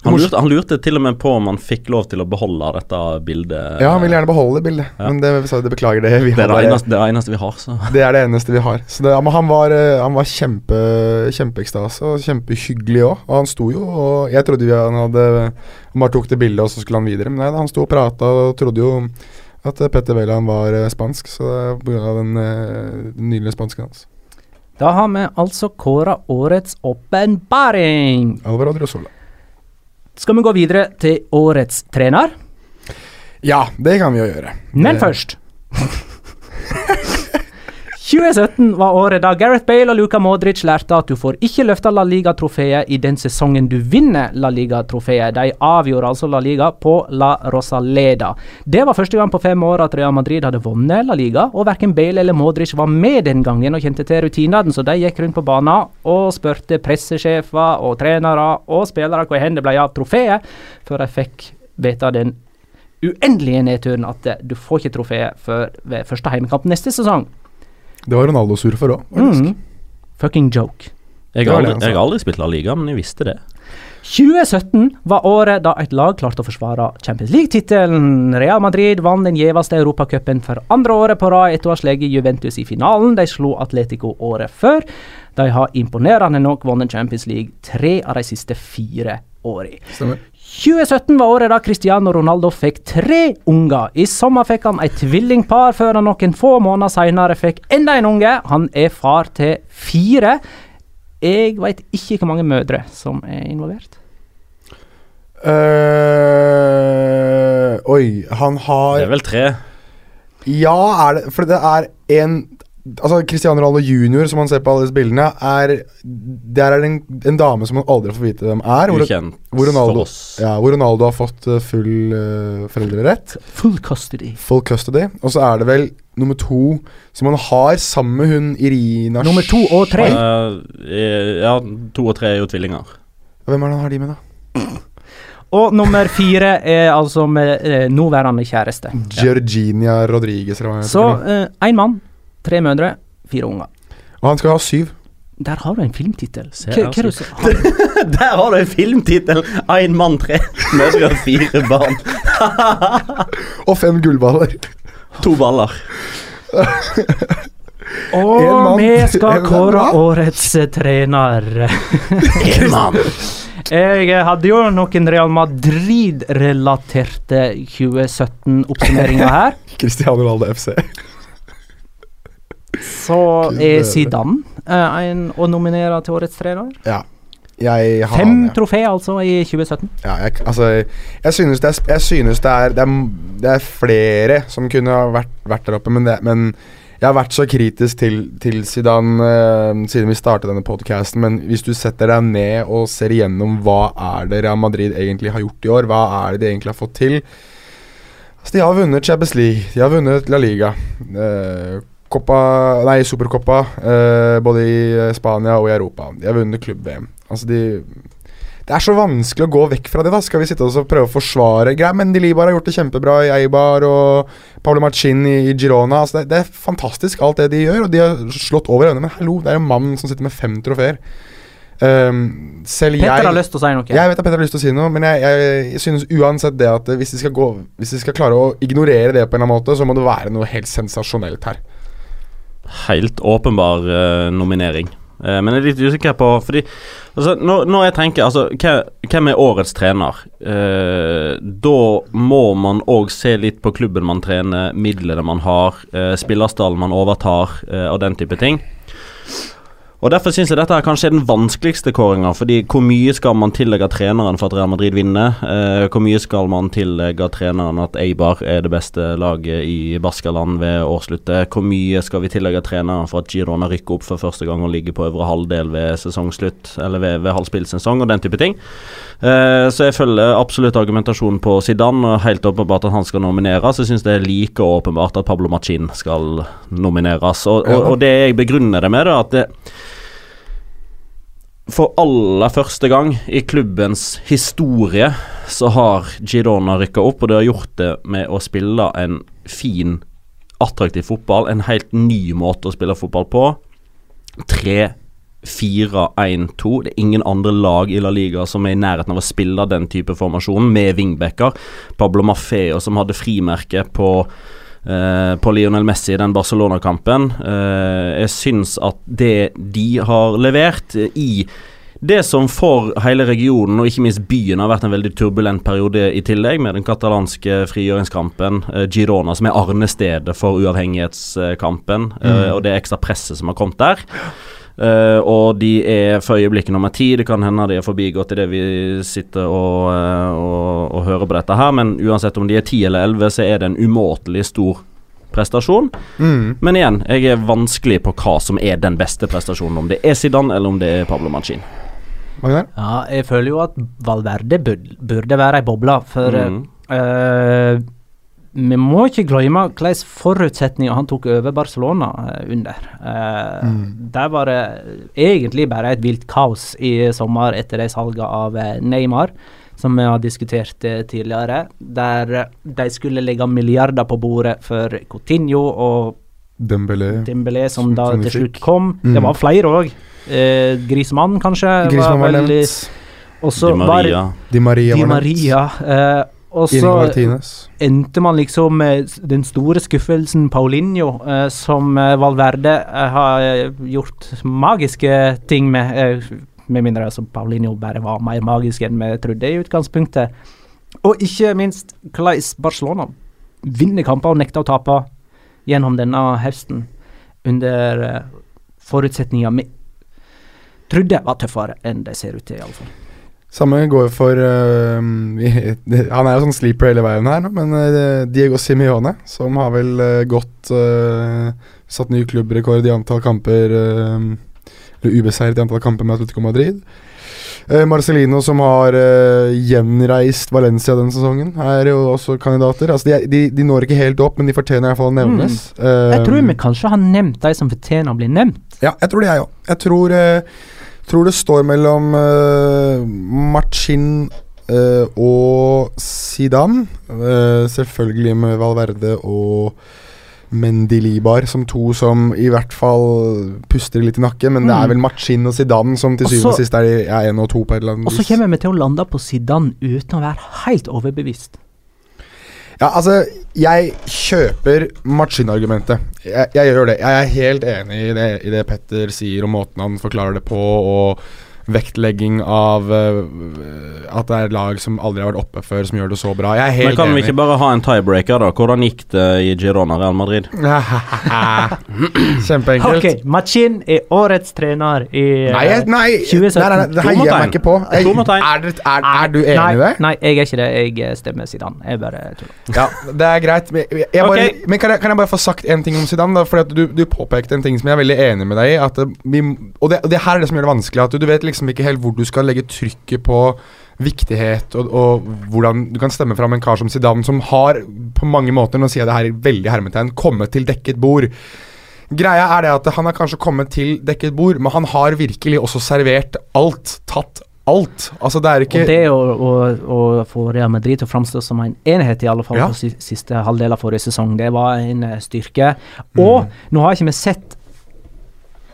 [SPEAKER 4] Han lurte, han lurte til og med på om han fikk lov til å beholde dette bildet.
[SPEAKER 3] Ja, han ville gjerne beholde det bildet,
[SPEAKER 4] Ja.
[SPEAKER 3] men det, sa det beklager det. Vi
[SPEAKER 4] Det er det eneste, det er det eneste vi har, så
[SPEAKER 3] Det er det eneste vi har. Så det, han var, eh, han var kjempe kjempeekstase og kjempehyggelig òg. Og han sto jo og Jeg trodde jo han hadde Han bare tok det bildet, og så skulle han videre. Men nei, han sto og prata og trodde jo at eh, Petter Wæland var eh, spansk, så det er av den, den nydelige spansken hans.
[SPEAKER 1] Da har vi altså kåra årets åpenbaring.
[SPEAKER 3] Alvaro Drosola.
[SPEAKER 1] Skal vi gå videre til årets trener?
[SPEAKER 3] Ja, det kan vi jo gjøre.
[SPEAKER 1] Men først [LAUGHS] 2017 var året da Gareth Bale og Luka Modric lærte at du får ikke løfta La Liga-trofeet i den sesongen du vinner La Liga-trofeet. De avgjorde altså La Liga på La Rosaleda. Det var første gang på fem år at Real Madrid hadde vunnet La Liga, og verken Bale eller Modric var med den gangen og kjente til rutinene, så de gikk rundt på banen og spurte pressesjefer og trenere og spillere hvor hen det ble av trofeet, før de fikk vite den uendelige nedturen at du får ikke trofeet før ved første heimekamp neste sesong.
[SPEAKER 3] Det var Ronaldo sur for òg, faktisk.
[SPEAKER 1] Mm. Fucking joke.
[SPEAKER 4] jeg har, aldri, jeg har aldri spilt La Liga, men jeg visste det.
[SPEAKER 1] 2017 var året da et lag klarte å forsvare Champions League-tittelen. Real Madrid vant den gjeveste europacupen for andre året på rad etter å ha slått Juventus i finalen. De slo Atletico året før. De har imponerende nok vunnet Champions League tre av de siste fire årene.
[SPEAKER 3] Stemmer.
[SPEAKER 1] 2017 var året da Cristiano Ronaldo fikk tre unger. I sommer fikk han et tvillingpar, før han noen få måneder senere fikk enda en unge. Han er far til fire. Jeg veit ikke hvor mange mødre som er involvert.
[SPEAKER 3] Uh, oi, han har
[SPEAKER 4] Det er vel tre.
[SPEAKER 3] Ja, er det For det er en Altså, Cristiano Ronaldo jr., som man ser på alle disse bildene, er Der er det en, en dame som man aldri får vite hvem er. Hvor,
[SPEAKER 4] Ukjent
[SPEAKER 3] hvor, Ronaldo,
[SPEAKER 4] for oss.
[SPEAKER 3] ja, hvor Ronaldo har fått eh, full uh, foreldrerett.
[SPEAKER 1] Full custody.
[SPEAKER 3] Full custody. Og så er det vel nummer to som han har sammen med hun Irina
[SPEAKER 1] Nummer to og tre.
[SPEAKER 4] Uh, ja, to og tre er jo tvillinger.
[SPEAKER 3] Hvem er det han har de med, da?
[SPEAKER 1] Og nummer fire er altså med eh, nåværende kjæreste.
[SPEAKER 3] Georgina Rodriguez.
[SPEAKER 1] Så én eh, mann, tre mødre, fire unger.
[SPEAKER 3] Og han skal ha syv.
[SPEAKER 1] Der har du en filmtittel.
[SPEAKER 4] Altså. [LAUGHS] Der har du en filmtittel! Én mann, tre mødre, fire barn.
[SPEAKER 3] Og fem gullballer.
[SPEAKER 4] To baller.
[SPEAKER 1] Og vi skal kåre årets trener.
[SPEAKER 4] En mann.
[SPEAKER 1] Jeg hadde jo noen Real Madrid-relaterte 2017-oppsummeringer her.
[SPEAKER 3] Cristiano Ronaldo FC.
[SPEAKER 1] Så er Zidane eh, en å nominere til årets trener.
[SPEAKER 3] Ja. Jeg har
[SPEAKER 1] Fem
[SPEAKER 3] han, ja.
[SPEAKER 1] trofé, altså, i 2017.
[SPEAKER 3] Ja, jeg, altså, jeg synes, det er, jeg synes det, er, det, er, det er flere som kunne ha vært, vært der oppe, men, det, men jeg har vært så kritisk til, til Zidane eh, siden vi startet denne podcasten, men hvis du setter deg ned og ser igjennom hva er det Real Madrid egentlig har gjort i år, hva er det de egentlig har fått til? Altså, de har vunnet Champions League, de har vunnet La Liga. Eh, Copa, nei, Supercopa, eh, både i eh, Spania og i Europa. De har vunnet klubb-VM. Altså, de det er så vanskelig å gå vekk fra det. da Skal vi sitte og prøve å forsvare Men de Libar har gjort det kjempebra i Eibar og Paolo Machin i, Girona. Altså det, det, er fantastisk alt det de gjør, og de har slått over evne. Men hallo, det er en mann som sitter med fem trofeer. Um, selv
[SPEAKER 1] Petter
[SPEAKER 3] jeg
[SPEAKER 1] har lyst til å si noe.
[SPEAKER 3] Jeg vet at Petter har lyst til å si noe, men jeg, jeg synes uansett det at hvis de, gå, hvis de skal klare å ignorere det på en eller annen måte, så må det være noe helt sensasjonelt her.
[SPEAKER 4] Helt åpenbar uh, nominering. Uh, men jeg er litt usikker på Fordi altså, når, når jeg tenker altså, Hvem er årets trener? Uh, da må man òg se litt på klubben man trener, midlene man har, spillerstallen man overtar, og den type ting. Og Derfor syns jeg dette er kanskje den vanskeligste kåringa. Fordi hvor mye skal man tillegge treneren for at Real Madrid vinner? Eh, hvor mye skal man tillegge treneren at Eibar er det beste laget i Baskaland ved årsluttet? Hvor mye skal vi tillegge treneren for at Girona rykker opp for første gang og ligger på øvre halvdel ved sesongslutt, eller ved, ved halvspillsesong, og den type ting? Eh, så jeg følger absolutt argumentasjonen på Zidane, og helt åpenbart at han skal nomineres. Jeg syns det er like åpenbart at Pablo Machin skal nomineres. Og, og, og det jeg begrunner det med, er at det for aller første gang i klubbens historie så har Girona rykka opp, og de har gjort det med å spille en fin, attraktiv fotball. En helt ny måte å spille fotball på. 3 4-1-2. Det er ingen andre lag i La Liga som er i nærheten av å spille den type formasjon, med wingbacker. Pablo Maffeo som hadde frimerke på på Lionel Messi i den Barcelona-kampen. Uh, jeg syns at det de har levert i det som for hele regionen, og ikke minst byen, har vært en veldig turbulent periode i tillegg, med den katalanske frigjøringskampen, Girona, som er arnestedet for uavhengighetskampen, mm. og det ekstra presset som har kommet der. Uh, og de er for øyeblikket nummer ti. Det kan hende de er forbigått idet vi sitter og, uh, og, og, hører på dette her, men uansett om de er ti eller elleve, så er det en umåtelig stor prestasjon. Mm. Men igjen, jeg er vanskelig på hva som er den beste prestasjonen. Om det er Zidane eller om det er Pablo Machin.
[SPEAKER 1] Ja, jeg føler jo at Valverde burde være ei boble, for mm. uh, vi må ikke glemme hvilke forutsetninger han tok over Barcelona uh, under. Uh, mm. Der var det egentlig bare et vilt kaos i sommer etter det salget av uh, Neymar, som vi har diskutert tidligere. Der de skulle legge milliarder på bordet for Coutinho og
[SPEAKER 3] Dembélé,
[SPEAKER 1] Dembélé som, som da til slutt kom. Mm. Det var flere òg. Eh, Grismann, kanskje.
[SPEAKER 3] Grismann var, var nevnt.
[SPEAKER 1] Også
[SPEAKER 4] Di Maria.
[SPEAKER 3] Di Maria,
[SPEAKER 1] Di Maria eh, og så endte man liksom med den store skuffelsen Paulinho, eh, som eh, Valverde eh, har eh, gjort magiske ting med. Eh, med mindre altså Paulinho bare var mer magisk enn vi trodde i utgangspunktet. Og ikke minst hvordan Barcelona vinner kamper og nekter å tape gjennom denne høsten, under forutsetninger vi trodde var tøffere enn de ser ut til, iallfall.
[SPEAKER 3] Samme går for uh, vi, Han er jo sånn sleeper hele veien her, men uh, Diego Simione, som har vel uh, gått Satt ny klubbrekord i antall kamper Eller ubeseiret i antall kamper med Atletico Madrid. Marcelino, som har gjenreist Valencia denne sesongen, er jo også kandidater. Altså, de, de, de når ikke helt opp, men de fortjener i hvert fall å nevnes.
[SPEAKER 1] Mm. jeg tror vi kanskje har nevnt de som fortjener å bli nevnt.
[SPEAKER 3] Ja, jeg tror det, jeg òg. Jeg tror tror det står mellom uh, Machin uh, og Zidane. Uh, selvfølgelig med Valverde og Mendilibar som to som i hvert fall puster litt i nakken. Men mm. det er mm. vel Machin og Zidane som til syvende og sist er én og to på et eller annet
[SPEAKER 1] vis. Og så kommer vi til å lande på Zidane uten å være helt overbevist.
[SPEAKER 3] Ja, altså, jeg kjøper Machin-argumentet. Jeg, jeg, gjør det. Jeg er helt enig i det, i det Petter sier og måten han forklarer det på. og vektlegging av uh, at det er lag som aldri har vært oppe før, som gjør det så bra. Jeg er helt enig.
[SPEAKER 4] Men kan
[SPEAKER 3] enig.
[SPEAKER 4] vi ikke bare ha en tiebreaker, da? Hvordan gikk det i Girona Real Madrid? [LAUGHS]
[SPEAKER 3] Kjempeenkelt.
[SPEAKER 1] Ok, Machin er årets trener i
[SPEAKER 3] uh, nei, nei, 2017. Nei, nei, nei, det heier jeg meg ikke på. Jeg, er, er, er, du enig
[SPEAKER 1] nei,
[SPEAKER 3] i det?
[SPEAKER 1] Nei, jeg er ikke det. Jeg eh, stemmer Zidane. Jeg bare tuller.
[SPEAKER 3] Ja, det er greit. Men, jeg bare, okay. men kan, jeg, kan, jeg, bare få sagt en ting om Zidane? Da? Fordi du, du, påpekte en ting som jeg er veldig enig med deg i. At vi, og, det, og det her er det som gjør det vanskelig. At du, du vet liksom liksom ikke helt hvor du skal legge trykket på viktighet, og, og, hvordan du kan stemme fram en kar som Zidane, som har på mange måter, nå sier jeg det her veldig hermetegn, kommet til dekket bord. Greia er det at han har kanskje kommet til dekket bord, men han har virkelig også servert alt. Tatt alt. Altså, det er ikke
[SPEAKER 1] Og det å, å, å få Real Madrid til å framstå som en enhet, i alle fall
[SPEAKER 3] Ja.
[SPEAKER 1] på siste halvdel av forrige sesong, det var en eh, styrke. Og nå har ikke vi sett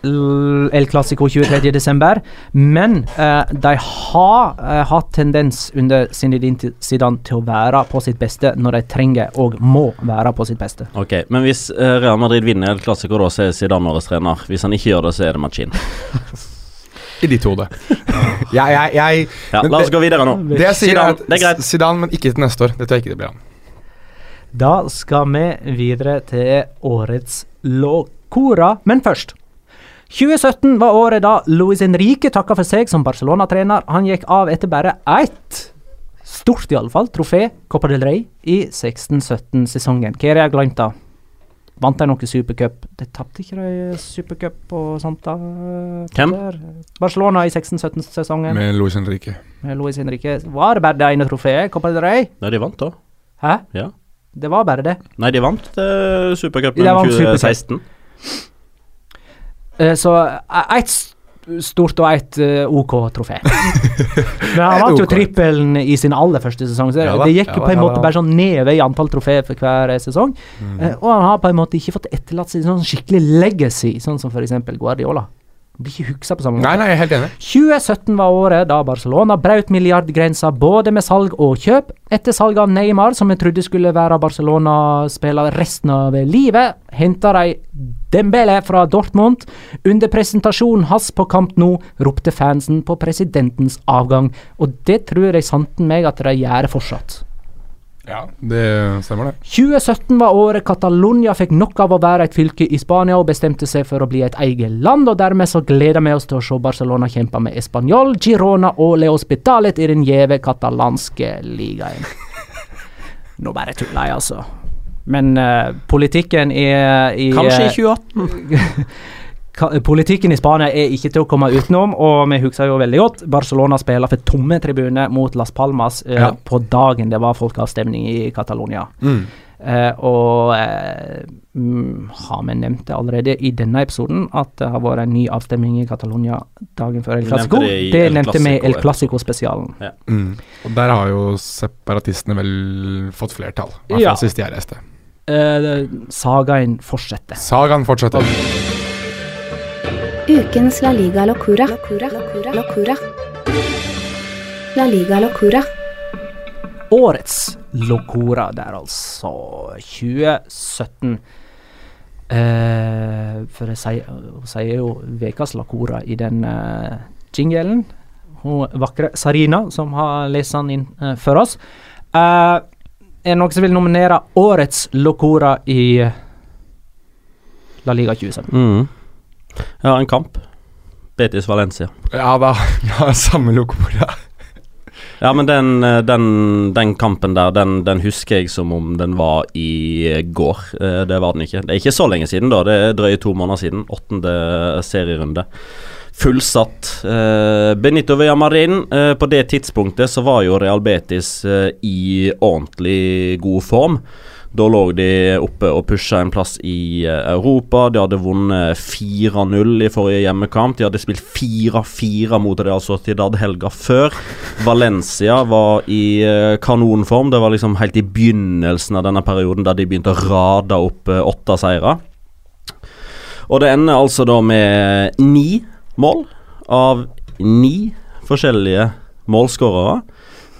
[SPEAKER 1] El Clásico 23.12., men eh, de har eh, hatt tendens under Zinedine Zidane til å være på sitt beste når de trenger og må være på sitt beste.
[SPEAKER 4] Ok, Men hvis eh, Real Madrid vinner El Clásico, da, så er Zidane årets trener. Hvis han ikke gjør det, så er det Machin. [LAUGHS]
[SPEAKER 3] i ditt hode. [LAUGHS] jeg, jeg, jeg
[SPEAKER 4] Ja,
[SPEAKER 3] men
[SPEAKER 4] la oss
[SPEAKER 3] det-
[SPEAKER 4] gå videre nå.
[SPEAKER 3] Det jeg sier
[SPEAKER 4] Zidane,
[SPEAKER 3] er at Zidane, men ikke til neste år. Det tror jeg ikke det blir han.
[SPEAKER 1] Da skal vi videre til årets låkora, men først. 2017 var året da Luis Henrique takka for seg som Barcelona-trener. Han gikk av etter bare ett, stort iallfall, trofé, Copa del Rey, i 16-17-sesongen. Hva er det jeg glemt, da? Vant de noe supercup? De tapte ikke de supercup og sånt, da?
[SPEAKER 4] Hvem?
[SPEAKER 1] Der. Barcelona i 16-17-sesongen.
[SPEAKER 3] Med Luis Henrique.
[SPEAKER 1] Med Luis Henrique. Var det bare det ene trofeet, Copa del Rey?
[SPEAKER 4] Nei, de vant, da.
[SPEAKER 1] Hæ?
[SPEAKER 4] Ja.
[SPEAKER 1] Det var bare det.
[SPEAKER 4] Nei, de vant uh, Supercupen
[SPEAKER 1] i 2016. Supercup.
[SPEAKER 4] 2016.
[SPEAKER 1] Eh, så eh, ett stort og ett eh, OK trofé. [LAUGHS] Men han vant jo trippelen i sin aller første sesong, så det, gikk jo på en måte bare sånn ned i antall trofé for hver eh, sesong. Eh, og han har på en måte ikke fått etterlatt seg sånn skikkelig legacy, sånn som f.eks. Guardiola. Blir ikke huksa på samme måte.
[SPEAKER 3] Nei, nei, jeg er helt enig.
[SPEAKER 1] 2017 var året da Barcelona brøt milliardgrensa både med salg og kjøp. Etter salget av Neymar, som vi trodde skulle være Barcelona-spiller resten av livet, henta de Dembele fra Dortmund. Under presentasjonen hans på Kamp Nou ropte fansen på presidentens avgang, og det tror jeg santen meg at de gjør fortsatt.
[SPEAKER 3] Ja, det stemmer, det.
[SPEAKER 1] 2017 var året Catalonia fikk nok av å være et fylke i Spania og bestemte seg for å bli et eget land, og dermed så gleder vi oss til å se Barcelona kjempe med Español, Girona og Leospitalet i den gjeve katalanske ligaen. [LAUGHS] Nå bare tuller jeg, altså. Men uh, politikken i, i
[SPEAKER 4] Kanskje i
[SPEAKER 1] eh,
[SPEAKER 4] 2018. [LAUGHS]
[SPEAKER 1] Politikken i Spania er ikke til å komme utenom, og vi husker jo veldig godt Barcelona spiller for tomme tribuner mot Las Palmas eh,
[SPEAKER 3] Ja.
[SPEAKER 1] på dagen det var folkeavstemning i Catalonia.
[SPEAKER 3] Mm.
[SPEAKER 1] Uh, og uh, mm, har vi nevnt det allerede i denne episoden, at det har vært en ny avstemning i Catalonia dagen før El Clásico.
[SPEAKER 4] det
[SPEAKER 1] Det
[SPEAKER 4] El
[SPEAKER 1] nevnte vi i El Clásico-spesialen. Ja.
[SPEAKER 3] Mm. Og der har jo separatistene vel fått flertall. I hvert fall
[SPEAKER 1] Ja.
[SPEAKER 3] sist jeg reiste.
[SPEAKER 1] Uh, sagaen fortsetter.
[SPEAKER 3] Sagaen fortsetter.
[SPEAKER 5] Ukens La Liga Locura. Locura. Locura. Locura. La Liga Locura.
[SPEAKER 1] Årets Locura der, altså. 2017. Eh, for jeg sier, hun sier jo ukas Locura i den eh, jingelen. Hun vakre Sarina, som har lest den inn eh, for oss. Eh, er det noen som vil nominere årets Locora i La Liga 2017?
[SPEAKER 4] Mm. Ja, en kamp. Betis Valencia.
[SPEAKER 3] Ja da, ja, [LAUGHS] samme lokora.
[SPEAKER 4] Ja, men den, eh, den, den kampen der, den, den husker jeg som om den var i går. Eh, Det var den ikke. Det er ikke så lenge siden, da. Det er drøye to måneder siden. Åttende serierunde. Fullsatt. Eh, Benito Villamarin. Eh, på det tidspunktet så var jo Real Betis eh, i ordentlig god form. Da lå de oppe og pusha en plass i eh, Europa. De hadde vunnet 4-0 i forrige hjemmekamp. De hadde spilt 4-4 mot det altså Real hadde helga før. Valencia var i eh, kanonform. Det var liksom helt i begynnelsen av denne perioden der de begynte å rade opp eh, åtte seire. Og det ender altså da med ni mål av ni forskjellige målskårere.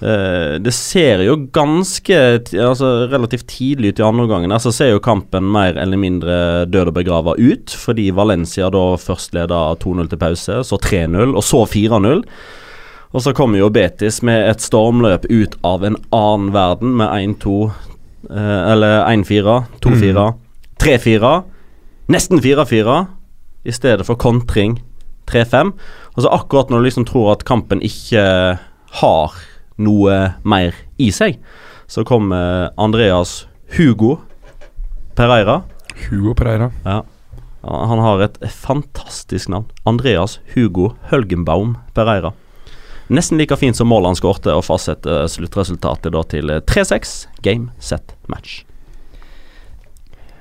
[SPEAKER 4] Eh, det ser jo ganske altså relativt tidlig ut i andre omgang Så ser jo kampen mer eller mindre død og begrava ut, fordi Valencia da først leda 2-0 til pause, så 3-0, og så 4-0. Og så kommer jo Betis med et stormløp ut av en annen verden med 1-2 eh, Eller 1-4, 2-4, 3-4, nesten 4-4, i stedet for kontring 3-5. Og så akkurat når du liksom tror at kampen ikke har noe mer i seg, så kommer Andreas Hugo Pereira.
[SPEAKER 3] Hugo Pereira.
[SPEAKER 4] Ja. Han har et fantastisk navn. Andreas Hugo Hølgenbaum Pereira. Nesten like fint som målet han skårte, og fastsette sluttresultatet da til eh, 3-6 game set match.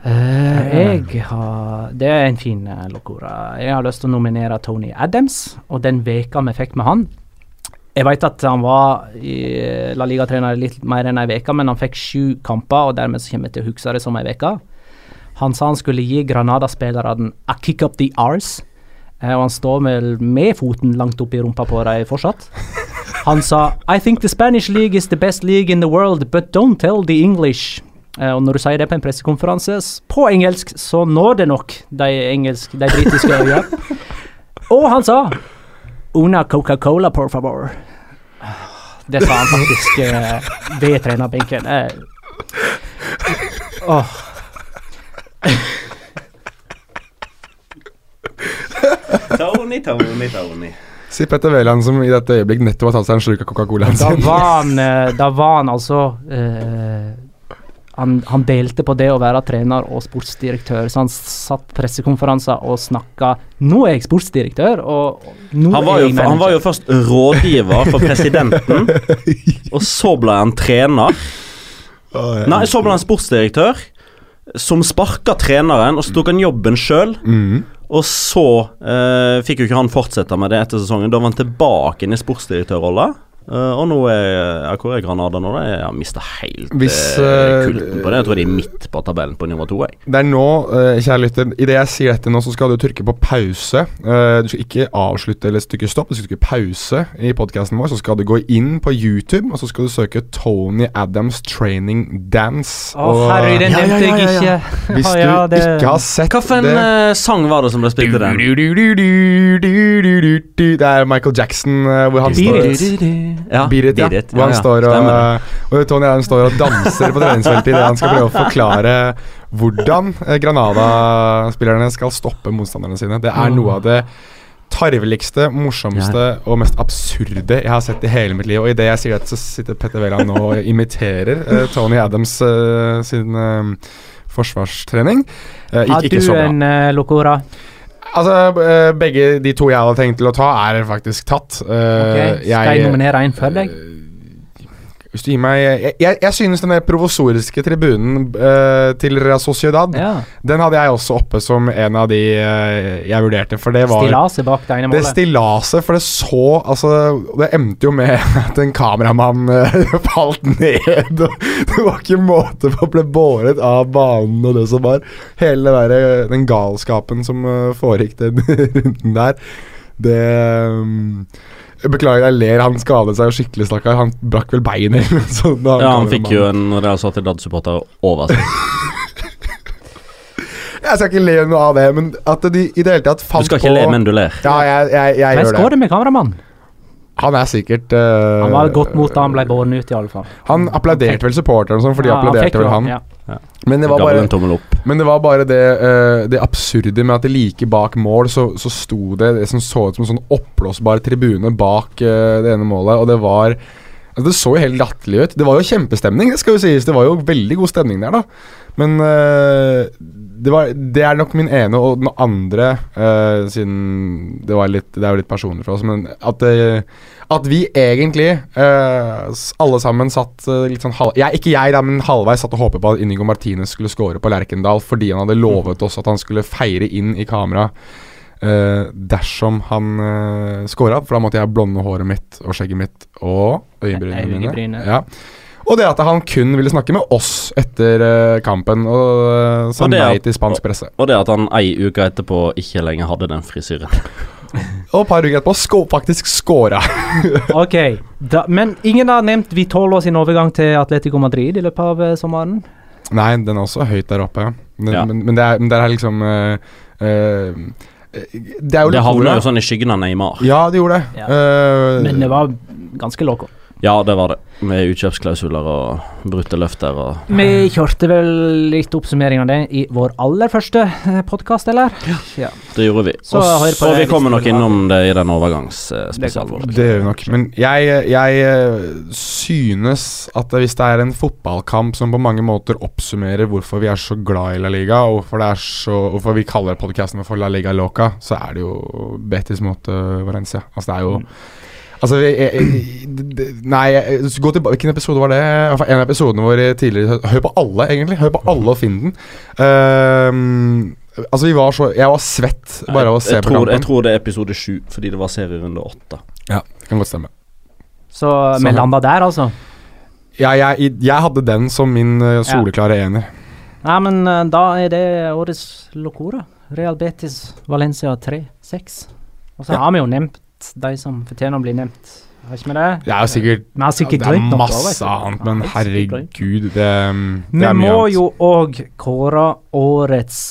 [SPEAKER 1] Uh, jeg har Det er en fin uh, locora. Jeg har lyst til å nominere Tony Adams, og den veka vi fikk med han. Jeg vet at han var i La Liga-trener litt mer enn ei uke, men han fikk sju kamper, og dermed så kommer jeg til å huske det som ei uke. Han sa han skulle gi Granada-spillerne a kick up the arse. Eh, og han står med, med foten langt opp i rumpa på dem fortsatt. Han sa I think the Spanish league is the best league in the world, but don't tell the English. Eh, og når du sier det på en pressekonferanse på engelsk, så når det nok de, engelsk, de britiske øyene. Og han sa Una Coca-Cola, por favor. Det sa han faktisk eh, ved trenerbenken. Eh, Oh.
[SPEAKER 4] Tony, Tony, Tony.
[SPEAKER 3] Si Petter Wæland som i dette øyeblikk nettopp har tatt seg en slurk av Coca-Colaen
[SPEAKER 1] Da var han, eh, da var han altså eh, han, han delte på det å være trener og sportsdirektør, så han satt pressekonferanser og snakka 'Nå er jeg sportsdirektør', og nå
[SPEAKER 4] Han var,
[SPEAKER 1] er
[SPEAKER 4] jo,
[SPEAKER 1] jeg
[SPEAKER 4] han var jo først rådgiver for presidenten, og så ble han trener. Nei, så ble han sportsdirektør, som sparka treneren, og så tok han jobben sjøl.
[SPEAKER 3] Mhm.
[SPEAKER 4] Og så eh, fikk jo ikke han fortsette med det etter sesongen. Da var han tilbake inn i sportsdirektørrolla. Eh, og nå er ja, Hvor er Granada nå? Jeg har mista helt
[SPEAKER 3] Hvis,
[SPEAKER 4] eh,
[SPEAKER 3] eh,
[SPEAKER 4] kulten på det. Jeg tror de er midt på tabellen på nivå to.
[SPEAKER 3] Det er nå, uh, kjære lytter, idet jeg sier dette nå, så skal du trykke på pause. Eh, du skal ikke avslutte eller stykke stopp, du skal trykke pause i podkasten vår. Så skal du gå inn på YouTube, og så skal du søke Tony Adams Training Dance.
[SPEAKER 1] Å,
[SPEAKER 3] oh,
[SPEAKER 1] herregud, den
[SPEAKER 4] Ja, ja,
[SPEAKER 1] nevnte
[SPEAKER 4] ja,
[SPEAKER 1] jeg
[SPEAKER 4] ja, ja.
[SPEAKER 1] ikke. [LAUGHS]
[SPEAKER 3] Hvis du
[SPEAKER 1] ja, det-
[SPEAKER 3] ikke har sett
[SPEAKER 4] Hvilken
[SPEAKER 3] det
[SPEAKER 4] eh, sang var det som ble spilt i den?
[SPEAKER 3] Det er Michael Jackson eh, hvor han står
[SPEAKER 4] Ja,
[SPEAKER 3] Birit, It, ja. Hvor han står og, og Tony Adams står og danser på treningsfeltet idet han skal prøve å [LAUGHS] forklare hvordan eh, Granada-spillerne skal stoppe motstanderne sine. Det er noe av det tarveligste, morsomste og mest absurde jeg har sett i hele mitt liv. Og idet jeg sier dette, så sitter Petter Wæland nå og [LAUGHS] imiterer uh, Tony Adams uh, sin uh, forsvarstrening. Uh,
[SPEAKER 1] Har
[SPEAKER 3] ikke,
[SPEAKER 1] du
[SPEAKER 3] så bra.
[SPEAKER 1] en uh, Locora?
[SPEAKER 3] Altså, eh, begge de to jeg hadde tenkt til å ta, er faktisk tatt. Eh,
[SPEAKER 1] Ok, Skal jeg nominere en før deg?
[SPEAKER 3] Hvis du gir meg Jeg, jeg, jeg synes den der provosoriske tribunen uh, til Real Sociedad
[SPEAKER 1] Ja.
[SPEAKER 3] Den hadde jeg også oppe som en av de uh, jeg vurderte, for det var
[SPEAKER 1] Stillaset bak det ene
[SPEAKER 3] det stillaset, for det så Altså, det endte jo med [LAUGHS] at en kameramann uh, [LAUGHS] falt ned. Det var ikke måte på å bli båret av banen og det som var. Hele det der, den galskapen som eh, foregikk den [LAUGHS] runden der, det um, Beklager, jeg ler. Han skadet seg jo skikkelig, stakkar. Han brakk vel beinet eller noe sånt.
[SPEAKER 4] Ja, han
[SPEAKER 3] kameramann-
[SPEAKER 4] fikk jo en Real Sociedad-supporter over seg. [LAUGHS]
[SPEAKER 3] Jeg skal ikke le noe av det, men at de i det hele tatt fant
[SPEAKER 4] Du skal ikke
[SPEAKER 3] på
[SPEAKER 4] le, men du ler.
[SPEAKER 3] Ja, jeg, jeg, jeg
[SPEAKER 1] men
[SPEAKER 3] gjør det.
[SPEAKER 1] Men skål med kameramannen?
[SPEAKER 3] Han er sikkert uh,
[SPEAKER 1] Han var godt mot da han ble båret ut, i alle fall.
[SPEAKER 3] Han applauderte vel supporterne sånn, for de
[SPEAKER 1] Ja, han
[SPEAKER 3] applauderte vel han.
[SPEAKER 1] ja.
[SPEAKER 3] Men det var bare. Men det var bare det, uh, det absurde med at det like bak mål så, så sto det det som så ut som en sånn oppblåsbar tribune bak uh, det ene målet, og det var altså Det så jo helt latterlig ut. Det var jo kjempestemning, det skal jo sies. Det var jo veldig god stemning der, da. Men uh, det, var, det er nok min ene, og den andre, eh, siden det, var litt, det er jo litt personlig for oss, men at, det- at vi egentlig, uh, alle sammen, satt uh, litt sånn halv... Jeg, ikke jeg, da, men halvveis satt og håpet på at Inigo Martinez skulle score på Lerkendal fordi han hadde lovet oss at han skulle feire inn i kamera uh, dersom han uh, scora. For da måtte jeg blonde håret mitt og skjegget mitt og øyebrynene mine. Ja. Og det at han kun ville snakke med oss etter kampen, og uh, sa nei til spansk presse.
[SPEAKER 4] Og det at han ei uke etterpå ikke lenger hadde den frisyren.
[SPEAKER 3] Og et par uker etterpå sko faktisk skåra. [LAUGHS]
[SPEAKER 1] Ok, da, men ingen har nevnt Vitolo sin overgang til Atletico Madrid i løpet av eh, sommeren.
[SPEAKER 3] Nei, den er også høyt der oppe. Men,
[SPEAKER 4] Ja.
[SPEAKER 3] men, men, det, er, men det er liksom uh, uh, Det
[SPEAKER 4] Det havna jo sånn i skyggen av Neymar.
[SPEAKER 3] Ja, det gjorde det.
[SPEAKER 1] Ja.
[SPEAKER 3] Uh,
[SPEAKER 1] Men det var ganske loco.
[SPEAKER 4] Ja, det var det. Med utkjøpsklausuler og brutte løfter og
[SPEAKER 1] Vi kjørte vel litt oppsummering av det i vår aller første podkast, eller? Ja. ja.
[SPEAKER 4] Det gjorde vi.
[SPEAKER 1] Så
[SPEAKER 4] og så vi kommer nok innom det i den overgangsspesialen vår.
[SPEAKER 3] Det gjør vi nok. Men jeg, jeg eh, synes at hvis det er en fotballkamp som på mange måter oppsummerer hvorfor vi er så glad i La Liga, og hvorfor, det er så, hvorfor vi kaller podkasten for La Liga Loca, så er det jo Betis mot uh, Valencia. Altså, det er jo Altså, vi, jeg, jeg, det- Nei, gå tilbake Hvilken episode var det? En av episodene våre tidligere Hør på alle, egentlig. Hør på alle og finn den. Ehm, altså, vi var så Jeg var svett bare av å se
[SPEAKER 4] jeg,
[SPEAKER 3] på kampen.
[SPEAKER 4] jeg tror det er episode sju, fordi det var serierunde åtte.
[SPEAKER 3] Ja, det kan godt stemme.
[SPEAKER 1] Så vi
[SPEAKER 3] Så-
[SPEAKER 1] landa der, altså.
[SPEAKER 3] Ja, jeg, jeg hadde den som min eh, soleklare ener.
[SPEAKER 1] Nei, men eh, da er det årets Locora. Real Betis Valencia 3-6. Og så
[SPEAKER 3] Ja.
[SPEAKER 1] har vi jo nevnt de som fortjener å bli nevnt. Har ikke vi det?
[SPEAKER 3] Det er jo sikkert
[SPEAKER 1] Vi har sikkert
[SPEAKER 3] Det er masse annet, men herregud, det, det
[SPEAKER 1] Vi
[SPEAKER 3] er mye
[SPEAKER 1] må jo òg kåre årets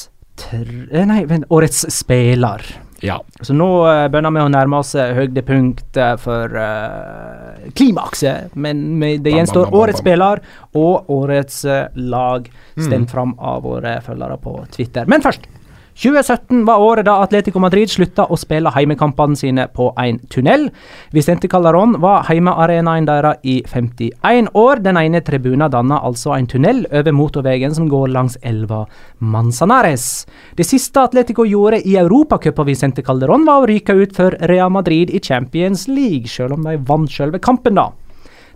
[SPEAKER 1] tr... eh, Nei, vent. Årets spiller.
[SPEAKER 3] Ja.
[SPEAKER 1] Så nå uh, begynner vi å nærme oss eh, høydepunktet for uh, klimakset. Men med, det
[SPEAKER 3] Bam, bam,
[SPEAKER 1] gjenstår
[SPEAKER 3] bam, bam,
[SPEAKER 1] årets spiller og årets uh, lag,
[SPEAKER 3] Mm.
[SPEAKER 1] stemt fram av våre følgere på Twitter. Men først. 2017 var året da Atletico Madrid slutta å spille heimekampene sine på en tunnel. Vicente Calderón var heimearenaen deres i 51 år. Den ene tribunen danna altså en tunnel over motorveien som går langs elva Manzanares. Det siste Atletico gjorde i Europacupen Vicente Calderón, var å ryke ut for Real Madrid i Champions League, selv om de vant selve kampen, da.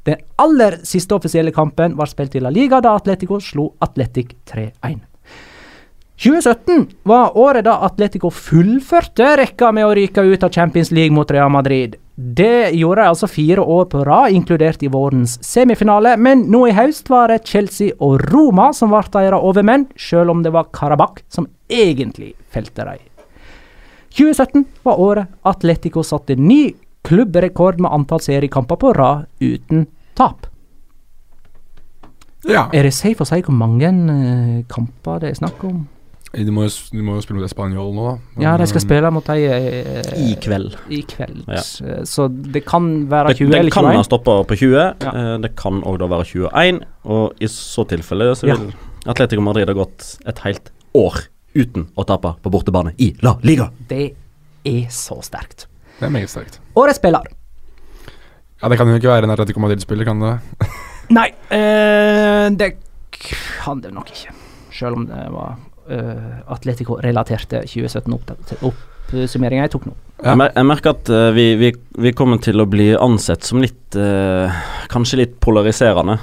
[SPEAKER 1] Den aller siste offisielle kampen var spilt i La Liga, da Atletico slo Atletic 3-1. 2017 var året da Atletico fullførte rekka med å ryke ut av Champions League mot Real Madrid. Det gjorde de altså fire år på rad, inkludert i vårens semifinale, men nå i høst var det Chelsea og Roma som ble deres overmenn, selv om det var Karabakh som egentlig felte dem. 2017 var året Atletico satte ny klubbrekord med antall seriekamper på rad uten tap.
[SPEAKER 3] Ja.
[SPEAKER 1] Er det safe å si hvor mange eh, kamper det er snakk om?
[SPEAKER 3] De må, jo, de må jo spille mot Español nå, da.
[SPEAKER 1] Ja, de skal spille mot de eh,
[SPEAKER 4] I kveld.
[SPEAKER 1] I kveld.
[SPEAKER 4] Ja.
[SPEAKER 1] Eh, Så det kan være
[SPEAKER 4] Det,
[SPEAKER 1] eller
[SPEAKER 4] 21.
[SPEAKER 1] Det
[SPEAKER 4] kan ha
[SPEAKER 1] 21.
[SPEAKER 4] stoppa på 20.
[SPEAKER 1] Ja.
[SPEAKER 4] eh, Det kan òg da være 21. Og i så tilfelle så vil Atletico Madrid ha gått et helt år uten å tape på bortebane i La Liga.
[SPEAKER 1] Det er så sterkt.
[SPEAKER 3] Det er meget sterkt.
[SPEAKER 1] Årets spiller.
[SPEAKER 3] Ja, Det kan jo ikke være en Atletico Madrid-spiller, kan det?
[SPEAKER 1] Nei, eh, det kan det nok ikke. Selv om det var eh, Atletico-relaterte 2017-oppsummeringa jeg tok nå.
[SPEAKER 3] Ja.
[SPEAKER 4] Jeg, mer jeg merker at eh, vi, vi, vi kommer til å bli ansett som litt uh, Kanskje litt polariserende.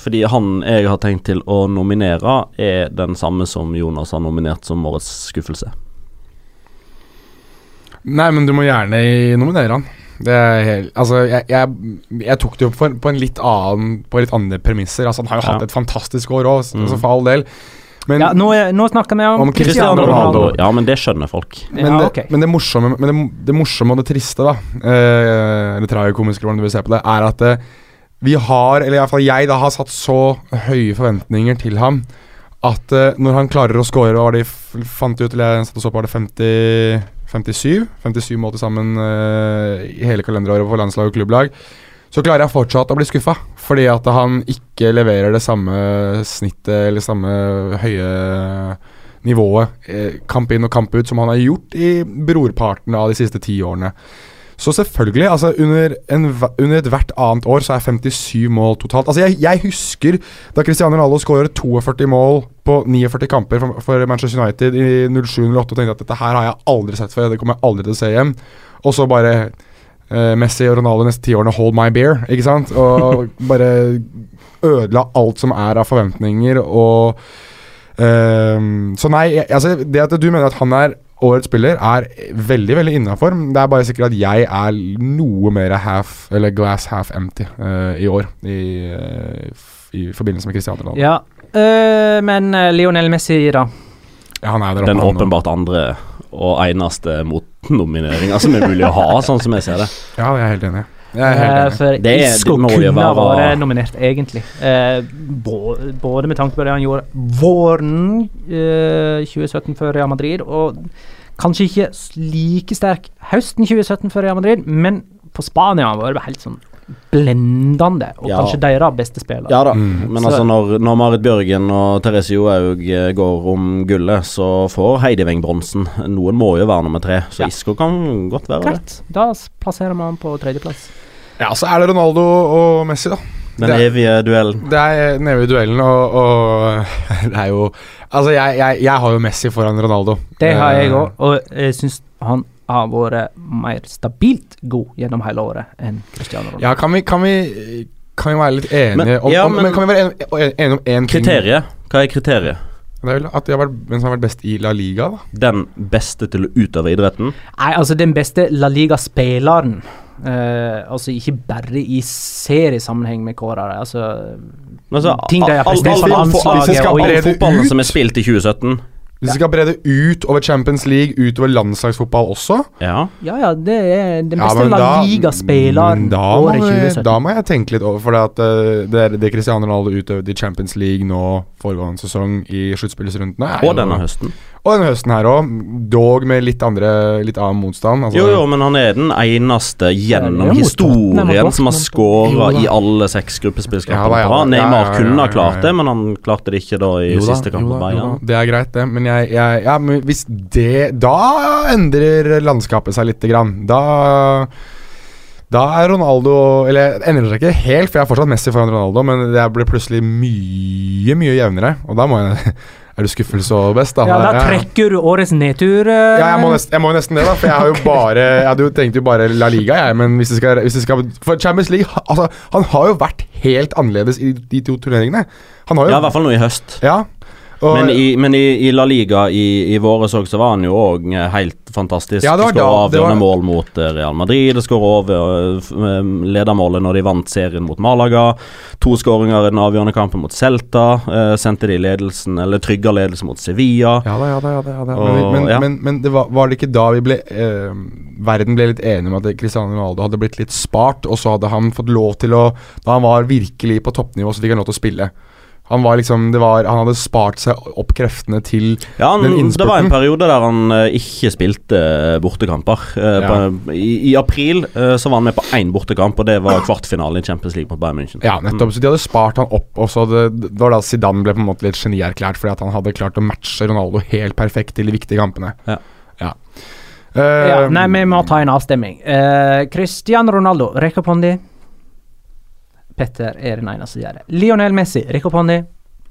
[SPEAKER 4] Fordi han jeg har tenkt til å nominere, er den samme som Jonas har nominert som årets skuffelse.
[SPEAKER 3] Nei, men du må gjerne nominere han. Det er helt, altså, jeg, jeg, jeg tok det opp på, en- på en litt annen På litt andre premisser. Altså, han har jo
[SPEAKER 4] Ja.
[SPEAKER 3] hatt et fantastisk år òg,
[SPEAKER 4] Mm.
[SPEAKER 3] altså, for all del. Men,
[SPEAKER 1] Ja, nå, er, nå snakker vi om,
[SPEAKER 3] Om
[SPEAKER 1] Cristiano Ronaldo.
[SPEAKER 3] Ronaldo.
[SPEAKER 4] Ja, men det skjønner folk.
[SPEAKER 3] men,
[SPEAKER 1] Ja,
[SPEAKER 3] det, men det morsomme Men det, det morsomme og det triste, da eh, Eller tragikomiske, hvordan du vil se på det, er at eh, vi har, eller iallfall jeg, da har satt så høye forventninger til ham at eh, når han klarer å score Hva var det de fant ut, eller jeg satt og så på, var det 50 57? 57 mål til sammen eh, i hele kalenderåret for landslag og klubblag. Så klarer jeg fortsatt å bli skuffa, fordi at han ikke leverer det samme snittet eller samme høye nivået eh, kamp inn og kamp ut som han har gjort i brorparten av de siste ti årene. Så selvfølgelig, altså under, en, under ethvert annet år så er 57 mål totalt. Altså jeg, jeg husker da Cristiano Ronaldo skåret 42 mål på 49 kamper for, for Manchester United i 07-08 og tenkte at dette her har jeg aldri sett før, det kommer jeg aldri til å se igjen. Og så bare Messi og Ronaldo de neste ti årene hold my beer, ikke sant? Og [LAUGHS] bare ødela alt som er av forventninger og ehm, Så nei, jeg, altså det at du mener at han er årets spiller, er veldig veldig innafor. Det er bare sikkert at jeg er noe mer half, eller glass half empty eh, i år. I, eh, I forbindelse med Cristiano Ronaldo.
[SPEAKER 1] Ja, øh, men eh, Lionel Messi, da?
[SPEAKER 3] Ja, han er der.
[SPEAKER 4] Den åpenbart andre og eneste motnomineringa som er mulig å ha, sånn som jeg ser det.
[SPEAKER 3] Ja, jeg er helt enig. Jeg er helt
[SPEAKER 1] Eh,
[SPEAKER 3] enig.
[SPEAKER 1] for
[SPEAKER 4] Det
[SPEAKER 1] Isco
[SPEAKER 4] det
[SPEAKER 1] kunne ha vært nominert, egentlig. Eh, både, både med tanke på det han gjorde våren eh, 2017 for Real Madrid, og kanskje ikke like sterk høsten 2017 for Real Madrid, men på Spania har han vært helt sånn blendende, og
[SPEAKER 4] Ja.
[SPEAKER 1] kanskje deres beste spiller.
[SPEAKER 4] Ja da,
[SPEAKER 3] Mm.
[SPEAKER 4] men
[SPEAKER 1] Så-
[SPEAKER 4] altså når, når Marit Bjørgen og Therese Johaug eh, går om gullet, så får Heidi Weng bronsen. Noen må jo være nummer tre, så
[SPEAKER 1] Ja.
[SPEAKER 4] Isko kan godt være det.
[SPEAKER 1] Greit, da plasserer vi han på tredjeplass.
[SPEAKER 3] Ja, så er det Ronaldo og Messi, da.
[SPEAKER 4] Den
[SPEAKER 3] Det-
[SPEAKER 4] evige duellen.
[SPEAKER 3] Det er den evige duellen, og, og [LAUGHS] det er jo Altså, jeg, jeg, jeg har jo Messi foran Ronaldo.
[SPEAKER 1] Det har jeg
[SPEAKER 3] Eh,
[SPEAKER 1] òg, og jeg syns han har vært mer stabilt god gjennom hele året enn Cristiano Ronaldo.
[SPEAKER 3] Ja, kan vi, kan vi kan vi være litt enige
[SPEAKER 4] Men-
[SPEAKER 3] om,
[SPEAKER 4] ja,
[SPEAKER 3] om men,
[SPEAKER 4] men-
[SPEAKER 3] Kan vi være enige, enige om én ting?
[SPEAKER 4] Kriteriet. Hva er kriteriet?
[SPEAKER 3] Det er vel at de har vært, hvem som har vært best i La Liga, da.
[SPEAKER 4] Den beste til å utøve idretten?
[SPEAKER 1] Nei, altså den beste La Liga-spilleren Uh, altså ikke bare i seriesammenheng med kårere. Altså,
[SPEAKER 4] Altså,
[SPEAKER 1] ting de har prestert
[SPEAKER 4] all-
[SPEAKER 1] på landslaget. og i-
[SPEAKER 4] fotballen som er spilt i 2017.
[SPEAKER 3] Hvis vi skal bre det ut over Champions League, utover landslagsfotball også
[SPEAKER 4] Ja.
[SPEAKER 1] Ja, ja, det er den
[SPEAKER 3] Ja,
[SPEAKER 1] beste
[SPEAKER 3] men
[SPEAKER 1] La Liga-spilleren
[SPEAKER 3] da må
[SPEAKER 1] året
[SPEAKER 3] jeg-
[SPEAKER 1] 2017.
[SPEAKER 3] Da må jeg tenke litt over, for det, at, eh, det, er- det Cristiano Ronaldo utøvde i Champions League nå foregående sesong i sluttspillsrundene
[SPEAKER 4] Og denne høsten.
[SPEAKER 3] Og denne høsten her òg, dog med litt andre Litt annen motstand. Altså,
[SPEAKER 4] Jo, jo, men han er den eneste gjennom historien som har skåra i alle seks gruppespillskamper.
[SPEAKER 3] Ja
[SPEAKER 4] Neymar kunne ha klart det, men han klarte det ikke da i
[SPEAKER 3] Jo da,
[SPEAKER 4] siste kamp
[SPEAKER 3] Det er greit, det. Men jeg, jeg Ja, men hvis det Da endrer landskapet seg lite grann. Da da er Ronaldo Eller det endrer seg ikke helt, for jeg er fortsatt Messi foran Ronaldo, men det blir plutselig mye, mye jevnere. Og da må jeg Er du skuffelse over best, da?
[SPEAKER 1] Ja, da trekker du årets nedtur. eh,
[SPEAKER 3] ja, jeg må, nesten, jeg må nesten det, da. For jeg har jo bare Jeg hadde jo tenkt jo bare La Liga, jeg. Men hvis det skal, hvis det skal For Champions League Altså, han har jo vært helt annerledes i de to turneringene. Han har jo
[SPEAKER 4] Ja, i hvert fall nå i høst.
[SPEAKER 3] Ja. Og,
[SPEAKER 4] Men, i, men i, i La Liga i, i våres òg, så var han jo òg helt fantastisk.
[SPEAKER 3] Ja,
[SPEAKER 4] Skåra
[SPEAKER 3] var-
[SPEAKER 4] avgjørende mål mot eh, Real Madrid. Skåra over eh, eh, ledermålet når de vant serien mot Malaga. To skåringer i den avgjørende kampen mot Celta. Eh, sendte de ledelsen, eller trygga ledelsen mot Sevilla.
[SPEAKER 3] Ja da, ja da. Ja da, ja da.
[SPEAKER 4] Og-
[SPEAKER 3] men, men,
[SPEAKER 4] ja.
[SPEAKER 3] men, men det var, var det ikke da vi ble eh, Verden ble litt enig om at Cristiano Ronaldo hadde blitt litt spart, og så hadde han fått lov til å Da han var virkelig på toppnivå, så fikk han lov til å spille. Han var liksom det var, Han hadde spart seg opp kreftene til
[SPEAKER 4] Ja, han,
[SPEAKER 3] den
[SPEAKER 4] Det var en periode der han uh, ikke spilte eh, bortekamper. Uh,
[SPEAKER 3] Ja.
[SPEAKER 4] på, i, I april uh, så var han med på én bortekamp, og det var kvartfinalen i Champions League mot Bayern München.
[SPEAKER 3] Ja, nettopp. Så de hadde spart han opp. Og så hadde, det var da Zidane ble på en måte litt genierklært fordi at han hadde klart å matche Ronaldo helt perfekt til de viktige kampene.
[SPEAKER 4] Ja.
[SPEAKER 3] ja. Eh,
[SPEAKER 1] Ja, nei, vi må ta en avstemning. Eh, Cristiano Ronaldo, rekk opp hånda. Petter er den eneste som gjør det. Lionel Messi, rekk opp hånda.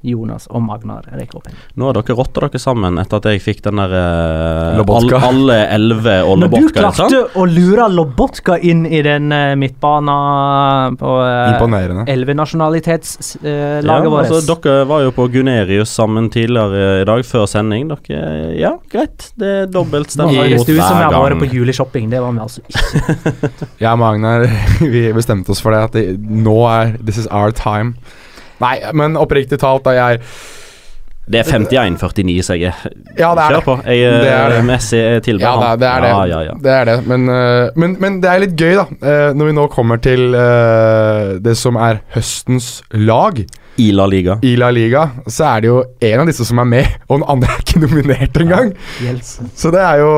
[SPEAKER 1] Jonas og Magnar, rekk opp.
[SPEAKER 4] Nå har dere rotta dere sammen etter at jeg fikk den der eh,
[SPEAKER 3] Lobotka.
[SPEAKER 4] all, Alle elleve og Lobotka.
[SPEAKER 1] Når du klarte å lure Lobotka inn i den uh, midtbana på
[SPEAKER 3] Imponerende.
[SPEAKER 1] elvenasjonalitetslaget
[SPEAKER 4] Ja,
[SPEAKER 1] vårt
[SPEAKER 4] altså, dere var jo på Gunerius sammen tidligere i dag, før sending. Dere, ja, greit. Det er dobbelt
[SPEAKER 1] stemmer
[SPEAKER 4] mot
[SPEAKER 1] det ut som vi
[SPEAKER 4] hver
[SPEAKER 1] har vært
[SPEAKER 4] gang.
[SPEAKER 1] på juleshopping. Det var vi altså ikke. [LAUGHS]
[SPEAKER 3] Jeg og Magnar [LAUGHS] vi bestemte oss for det. At det, nå er This is our time. Nei, men oppriktig talt, da jeg
[SPEAKER 4] Det er 51-49, sier jeg.
[SPEAKER 3] Ja, det er
[SPEAKER 4] Kjør
[SPEAKER 3] det.
[SPEAKER 4] på. Jeg, eh,
[SPEAKER 3] Det er det.
[SPEAKER 4] Messi tilbød.
[SPEAKER 3] Ja, det, er- det.
[SPEAKER 4] Ja, ja, ja.
[SPEAKER 3] Det er det. Men, øh, men, men det er litt gøy, da. øh, når vi nå kommer til det som er høstens lag
[SPEAKER 4] I La Liga.
[SPEAKER 3] i La Liga, så er det jo en av disse som er med, og den andre er ikke nominert engang.
[SPEAKER 1] Ja,
[SPEAKER 3] Så det er jo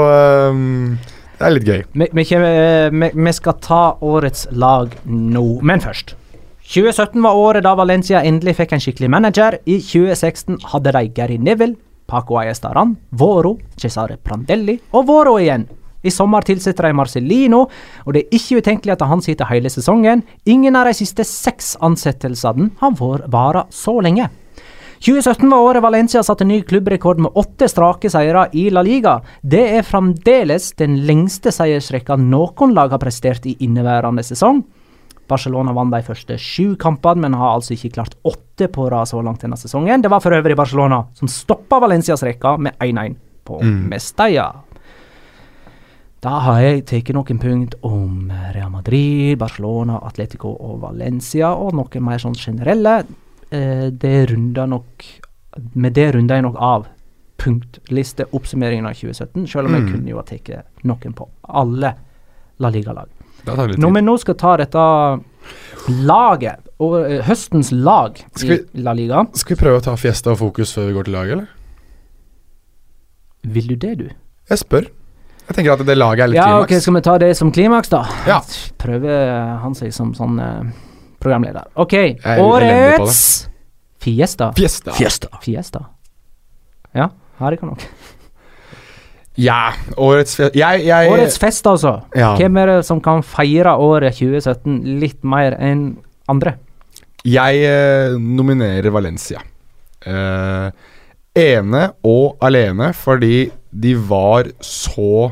[SPEAKER 3] Det er litt gøy.
[SPEAKER 1] Vi, vi, vi skal ta årets lag nå, men først. 2017 var året da Valencia endelig fikk en skikkelig manager. I 2016 hadde de Gary Neville, Paco Ayestaran, Voro, Cesare Prandelli og Voro igjen. I sommer tilsetter de Marcellino, og det er ikke utenkelig at han sitter hele sesongen. Ingen av de siste seks ansettelsene har vart så lenge. 2017 var året Valencia satte ny klubbrekord med åtte strake seire i La Liga. Det er fremdeles den lengste seiersrekka noen lag har prestert i inneværende sesong. Barcelona vant de første sju kampene, men har altså ikke klart åtte på rad så langt denne sesongen. Det var for øvrig Barcelona som stoppa Valencias rekke med 1-1 på
[SPEAKER 3] Mm.
[SPEAKER 1] Mestalla. Da har jeg tatt noen punkt om Real Madrid, Barcelona, Atletico og Valencia, og noe mer sånn generelle. Eh, det runder nok Med det runder jeg nok av punktlisteoppsummeringen av 2017, selv om jeg
[SPEAKER 3] Mm.
[SPEAKER 1] kunne jo ha tatt noen på alle La Liga-lag.
[SPEAKER 3] Det
[SPEAKER 1] Når vi nå skal ta dette laget, og uh, høstens lag
[SPEAKER 3] Skal
[SPEAKER 1] i
[SPEAKER 3] vi-
[SPEAKER 1] La Liga
[SPEAKER 3] Skal vi prøve å ta Fiesta og fokus før vi går til laget, eller?
[SPEAKER 1] Vil du det, du?
[SPEAKER 3] Jeg spør. Jeg tenker at det laget er litt
[SPEAKER 1] Ja,
[SPEAKER 3] klimaks.
[SPEAKER 1] ok, Skal vi ta det som klimaks, da?
[SPEAKER 3] Ja.
[SPEAKER 1] Prøve han seg som sånn uh, programleder. OK,
[SPEAKER 3] er
[SPEAKER 1] årets Fiesta.
[SPEAKER 3] Fiesta.
[SPEAKER 4] Fiesta.
[SPEAKER 1] Fiesta. Ja, her kan nok.
[SPEAKER 3] Ja, årets fest jeg, jeg,
[SPEAKER 1] Årets fest, altså.
[SPEAKER 3] Ja.
[SPEAKER 1] Hvem er det som kan feire året 2017 litt mer enn andre?
[SPEAKER 3] Jeg eh, nominerer Valencia. Eh, ene og alene fordi de var så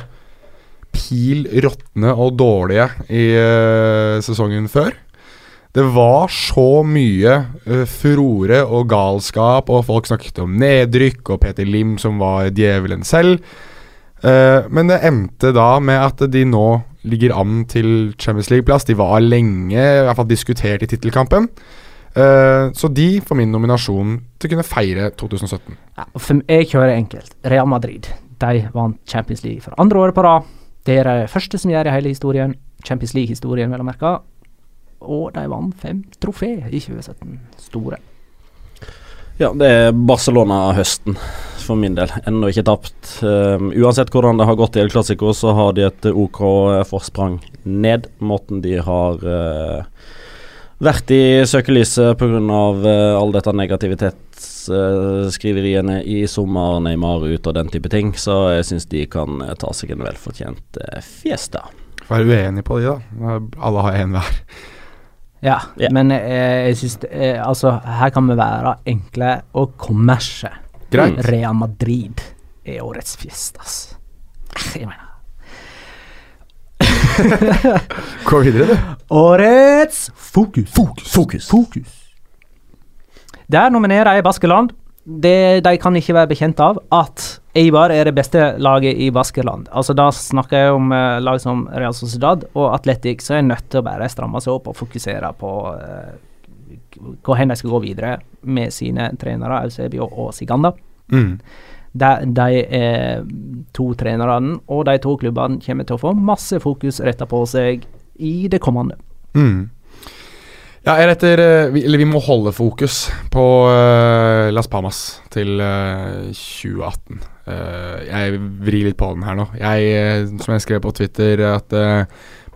[SPEAKER 3] pil råtne og dårlige i eh, sesongen før. Det var så mye uh, furore og galskap, og folk snakket om nedrykk, og Peter Lim som var djevelen selv. Eh, men det endte da med at de nå ligger an til Champions League-plass. De var lenge i hvert fall diskutert i tittelkampen. Uh, så de får min nominasjon til å kunne feire 2017.
[SPEAKER 1] Ja, for jeg kjører enkelt. Real Madrid. De vant Champions League for andre året på rad. Det er de første som gjør i hele historien. Champions League-historien, vel å merke. Og de vant fem trofé i 2017. Store.
[SPEAKER 4] Ja, det er Barcelona-høsten for min del. Ennå ikke tapt. Um, uansett hvordan det har gått i El Clásico, så har de et OK forsprang ned. Måten de har uh, vært i søkelyset pga. Uh, all dette negativitetsskriveriene uh, i sommer, Neymar ut og den type ting. Så jeg syns de kan ta seg en velfortjent uh, fiesta.
[SPEAKER 3] Vær være uenig på de, da. Alle har én hver.
[SPEAKER 1] Ja, yeah. men eh, jeg syns eh, Altså, her kan vi være enkle og kommersie.
[SPEAKER 3] Greit.
[SPEAKER 1] Real Madrid er årets fiestas. Jeg mener [LAUGHS]
[SPEAKER 3] Gå videre, du.
[SPEAKER 1] Årets fokus.
[SPEAKER 4] Fokus. Fokus.
[SPEAKER 1] fokus. Der nominerer jeg Baskeland. Det de kan ikke være bekjent av, at Eibar er det beste laget i Baskeland. Altså Da snakker jeg om uh, lag som Real Sociedad og Atletic, så er nødt til å bare stramme seg opp og fokusere på uh, hvor de skal gå videre med sine trenere, Eusebio og Siganda.
[SPEAKER 3] Mm.
[SPEAKER 1] De, de er to trenerne, og de to klubbene kommer til å få masse fokus retta på seg i det kommende.
[SPEAKER 3] Mm. Ja, jeg retter vi, Eller vi må holde fokus på uh, Las Palmas til uh, 2018. Uh, jeg vrir litt på den her nå. Jeg, som jeg skrev på Twitter, at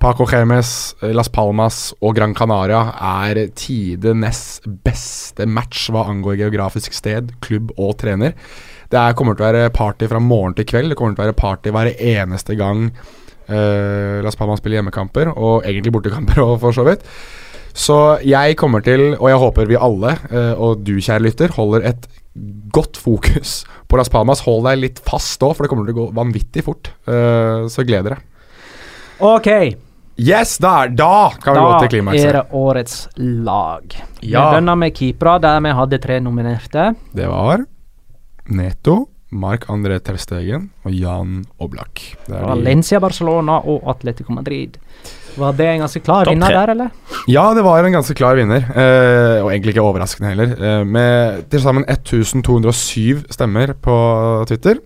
[SPEAKER 3] Paco Gemes, Las Palmas og Gran Canaria er tidenes beste match hva angår geografisk sted, klubb og trener. Det er, kommer til å være party fra morgen til kveld. Det kommer til å være party hver eneste gang Las Palmas spiller hjemmekamper, og egentlig bortekamper [LAUGHS] òg, for så vidt. Så jeg kommer til, og jeg håper vi alle, uh, og du kjære lytter, holder et godt fokus [LAUGHS] på Las Palmas. Hold deg litt fast òg, for det kommer til å gå vanvittig fort. Uh, så gleder jeg.
[SPEAKER 1] Ok.
[SPEAKER 3] Yes, der, da kan vi
[SPEAKER 1] da
[SPEAKER 3] gå til klimakset.
[SPEAKER 1] Da er det årets lag.
[SPEAKER 3] Ja.
[SPEAKER 1] Vi begynner med keepere, der vi hadde tre nominerte.
[SPEAKER 3] Det var Neto, Mark André Terstegen og Jan Oblak.
[SPEAKER 1] Valencia, Barcelona og Atletico Madrid. Var det en ganske klar vinner der, eller?
[SPEAKER 3] Ja, det var en ganske klar vinner, eh, og egentlig ikke overraskende heller. Eh, med til sammen 1207 stemmer på Twitter.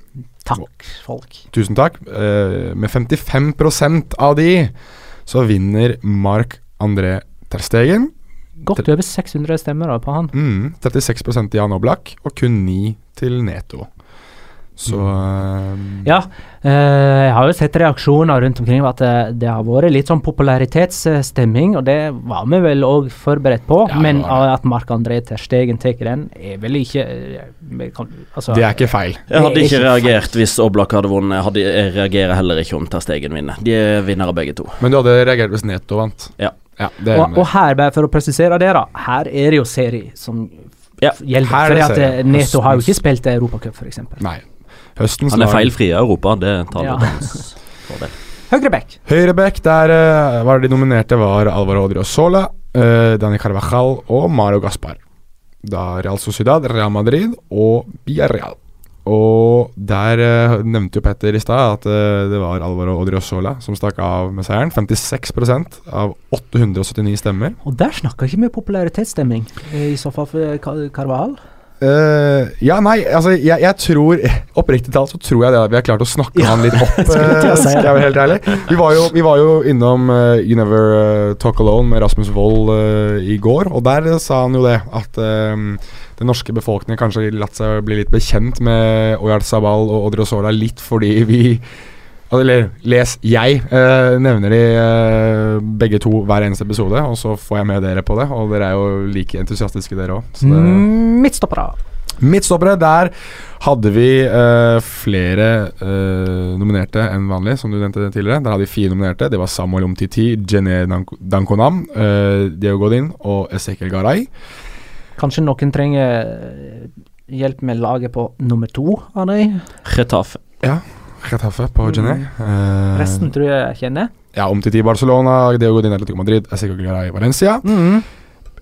[SPEAKER 1] Takk, folk.
[SPEAKER 3] Tusen takk. Eh, med 55% av de så vinner Mark André Terstegen.
[SPEAKER 1] Godt over 600 stemmer da på han.
[SPEAKER 3] Mm, 36 til Jan Oblak, og kun 9 til Neto. Så eh,
[SPEAKER 1] Ja, eh, jeg har jo sett reaksjoner rundt omkring at det, det har vært litt sånn popularitetsstemming, og det var vi vel òg forberedt på.
[SPEAKER 3] Ja,
[SPEAKER 1] men at Mark André Ter Stegen tar den, er vel ikke eh, kan, altså,
[SPEAKER 3] Det er ikke feil.
[SPEAKER 4] Jeg hadde ikke
[SPEAKER 1] ikke
[SPEAKER 4] reagert hvis Oblak hadde vunnet. Jeg, hadde, jeg reagerer heller ikke om Ter Stegen vinner. De er vinnere begge to.
[SPEAKER 3] Men du hadde reagert hvis Neto vant?
[SPEAKER 4] Ja.
[SPEAKER 3] det er
[SPEAKER 1] og, og her, bare for å presisere det, da. Her er det jo serie som
[SPEAKER 4] Ja,
[SPEAKER 1] gjelder.
[SPEAKER 3] er
[SPEAKER 1] eh, Neto har jo ikke spilt Europacup, f.eks.
[SPEAKER 3] Høstens
[SPEAKER 4] Han er feilfri i Europa, det taler
[SPEAKER 1] Ja.
[SPEAKER 4] hans fordel.
[SPEAKER 1] Høyreback.
[SPEAKER 3] Høyreback, der uh, var de nominerte var Alvaro Odriozola, uh, Dani Carvajal og Mario Gaspar. Da Real Sociedad, Real Madrid og Villarreal. Og der uh, nevnte jo Petter i stad at uh, det var Alvaro Odriozola som stakk av med seieren. 56% av 879 stemmer.
[SPEAKER 1] Og der snakker ikke vi popularitetsstemming, i så fall for Carvajal.
[SPEAKER 3] Eh, ja, nei, altså jeg, jeg tror [LAUGHS] Oppriktig talt så tror jeg det at vi har klart å snakke han litt opp. [LAUGHS]
[SPEAKER 1] si
[SPEAKER 3] skal jeg være helt ærlig Vi var jo, vi var jo innom uh, You Never Talk Alone med Rasmus Wold i går, og der sa han jo det at den norske befolkningen kanskje latt seg bli litt bekjent med Oyard Sabal og Odriozola litt fordi vi eller les jeg eh, nevner de eh, begge to hver eneste episode, og så får jeg med dere på det. Og dere er jo like entusiastiske, dere òg.
[SPEAKER 1] Mm, Midtstoppere.
[SPEAKER 3] Midtstoppere, der hadde vi eh, flere eh, nominerte enn vanlig, som du nevnte tidligere. Der hadde vi fire nominerte. Det var Samuel Omtiti, Jenny Dankonam, uh, Diego Godin og Ezekiel Garay.
[SPEAKER 1] Kanskje noen trenger eh, hjelp med laget på nummer to av dem.
[SPEAKER 4] Retafe.
[SPEAKER 3] Ja, Getafe på Jenny. Eh,
[SPEAKER 1] Resten tror jeg jeg kjenner.
[SPEAKER 3] Ja, Umtiti Barcelona, Diogo Godin Atletico Madrid, Ezekiel Garay Valencia.
[SPEAKER 1] Mm.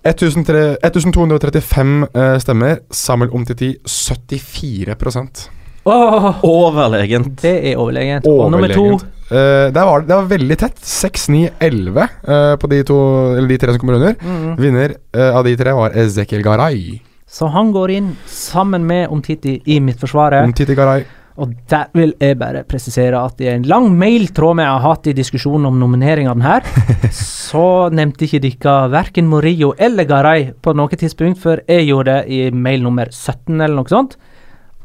[SPEAKER 3] 1235 uh, stemmer. Samuel Omtiti 74%
[SPEAKER 1] Åh,
[SPEAKER 4] Overlegent.
[SPEAKER 1] det er overlegent. Og nummer to.
[SPEAKER 3] Eh, det, var, det var veldig tett. 6-9-11 uh, på de, to, eller de tre som kommer under.
[SPEAKER 1] Mm.
[SPEAKER 3] Vinner eh, av de tre var Ezekiel Garay.
[SPEAKER 1] Så han går inn sammen med Omtiti i midtforsvaret.
[SPEAKER 3] Omtiti Garay.
[SPEAKER 1] Og der vil jeg bare presisere at i en lang mailtråd vi har hatt i diskusjonen om nomineringen her, [LAUGHS] så nevnte ikke dere verken Morillo eller Garay på noe tidspunkt før jeg gjorde det i mail nummer 17 eller noe sånt.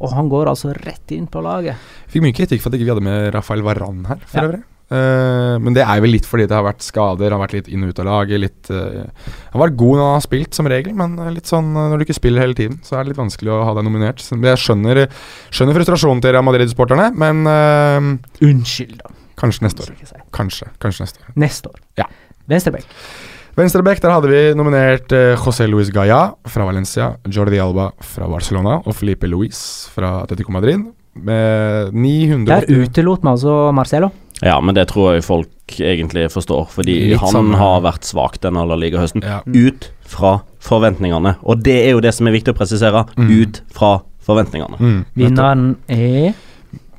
[SPEAKER 1] Og han går altså rett inn på laget.
[SPEAKER 3] Fikk mye kritikk for at ikke vi hadde med Rafael Varan her, for
[SPEAKER 1] Ja.
[SPEAKER 3] øvrig. Eh, men det er vel litt fordi det har vært skader, han har vært litt inn og ut av laget. Litt, uh, han har vært god når han har spilt, som regel, men litt sånn eh, når du ikke spiller hele tiden, så er det litt vanskelig å ha deg nominert. Så jeg skjønner, skjønner frustrasjonen til Real Madrid-sporterne, men uh,
[SPEAKER 1] Unnskyld, da.
[SPEAKER 3] kanskje neste år. Kanskje, kanskje neste år.
[SPEAKER 1] Neste år.
[SPEAKER 3] Ja.
[SPEAKER 1] Venstrebekk.
[SPEAKER 3] Venstrebekk, der hadde vi nominert José Luis Galla fra Valencia, Jordi Alba fra Barcelona og Felipe Luis fra Atletico Madrid. Med 900
[SPEAKER 1] Der utelot vi altså Marcelo.
[SPEAKER 4] Ja, men det tror jeg folk egentlig forstår, fordi
[SPEAKER 3] Litt
[SPEAKER 4] han
[SPEAKER 3] sammen.
[SPEAKER 4] har vært svak denne Liga-høsten.
[SPEAKER 3] Ja.
[SPEAKER 4] Ut fra forventningene. Og det er jo det som er viktig å presisere.
[SPEAKER 3] Mm.
[SPEAKER 4] Ut fra forventningene.
[SPEAKER 3] Mm.
[SPEAKER 1] Vinneren er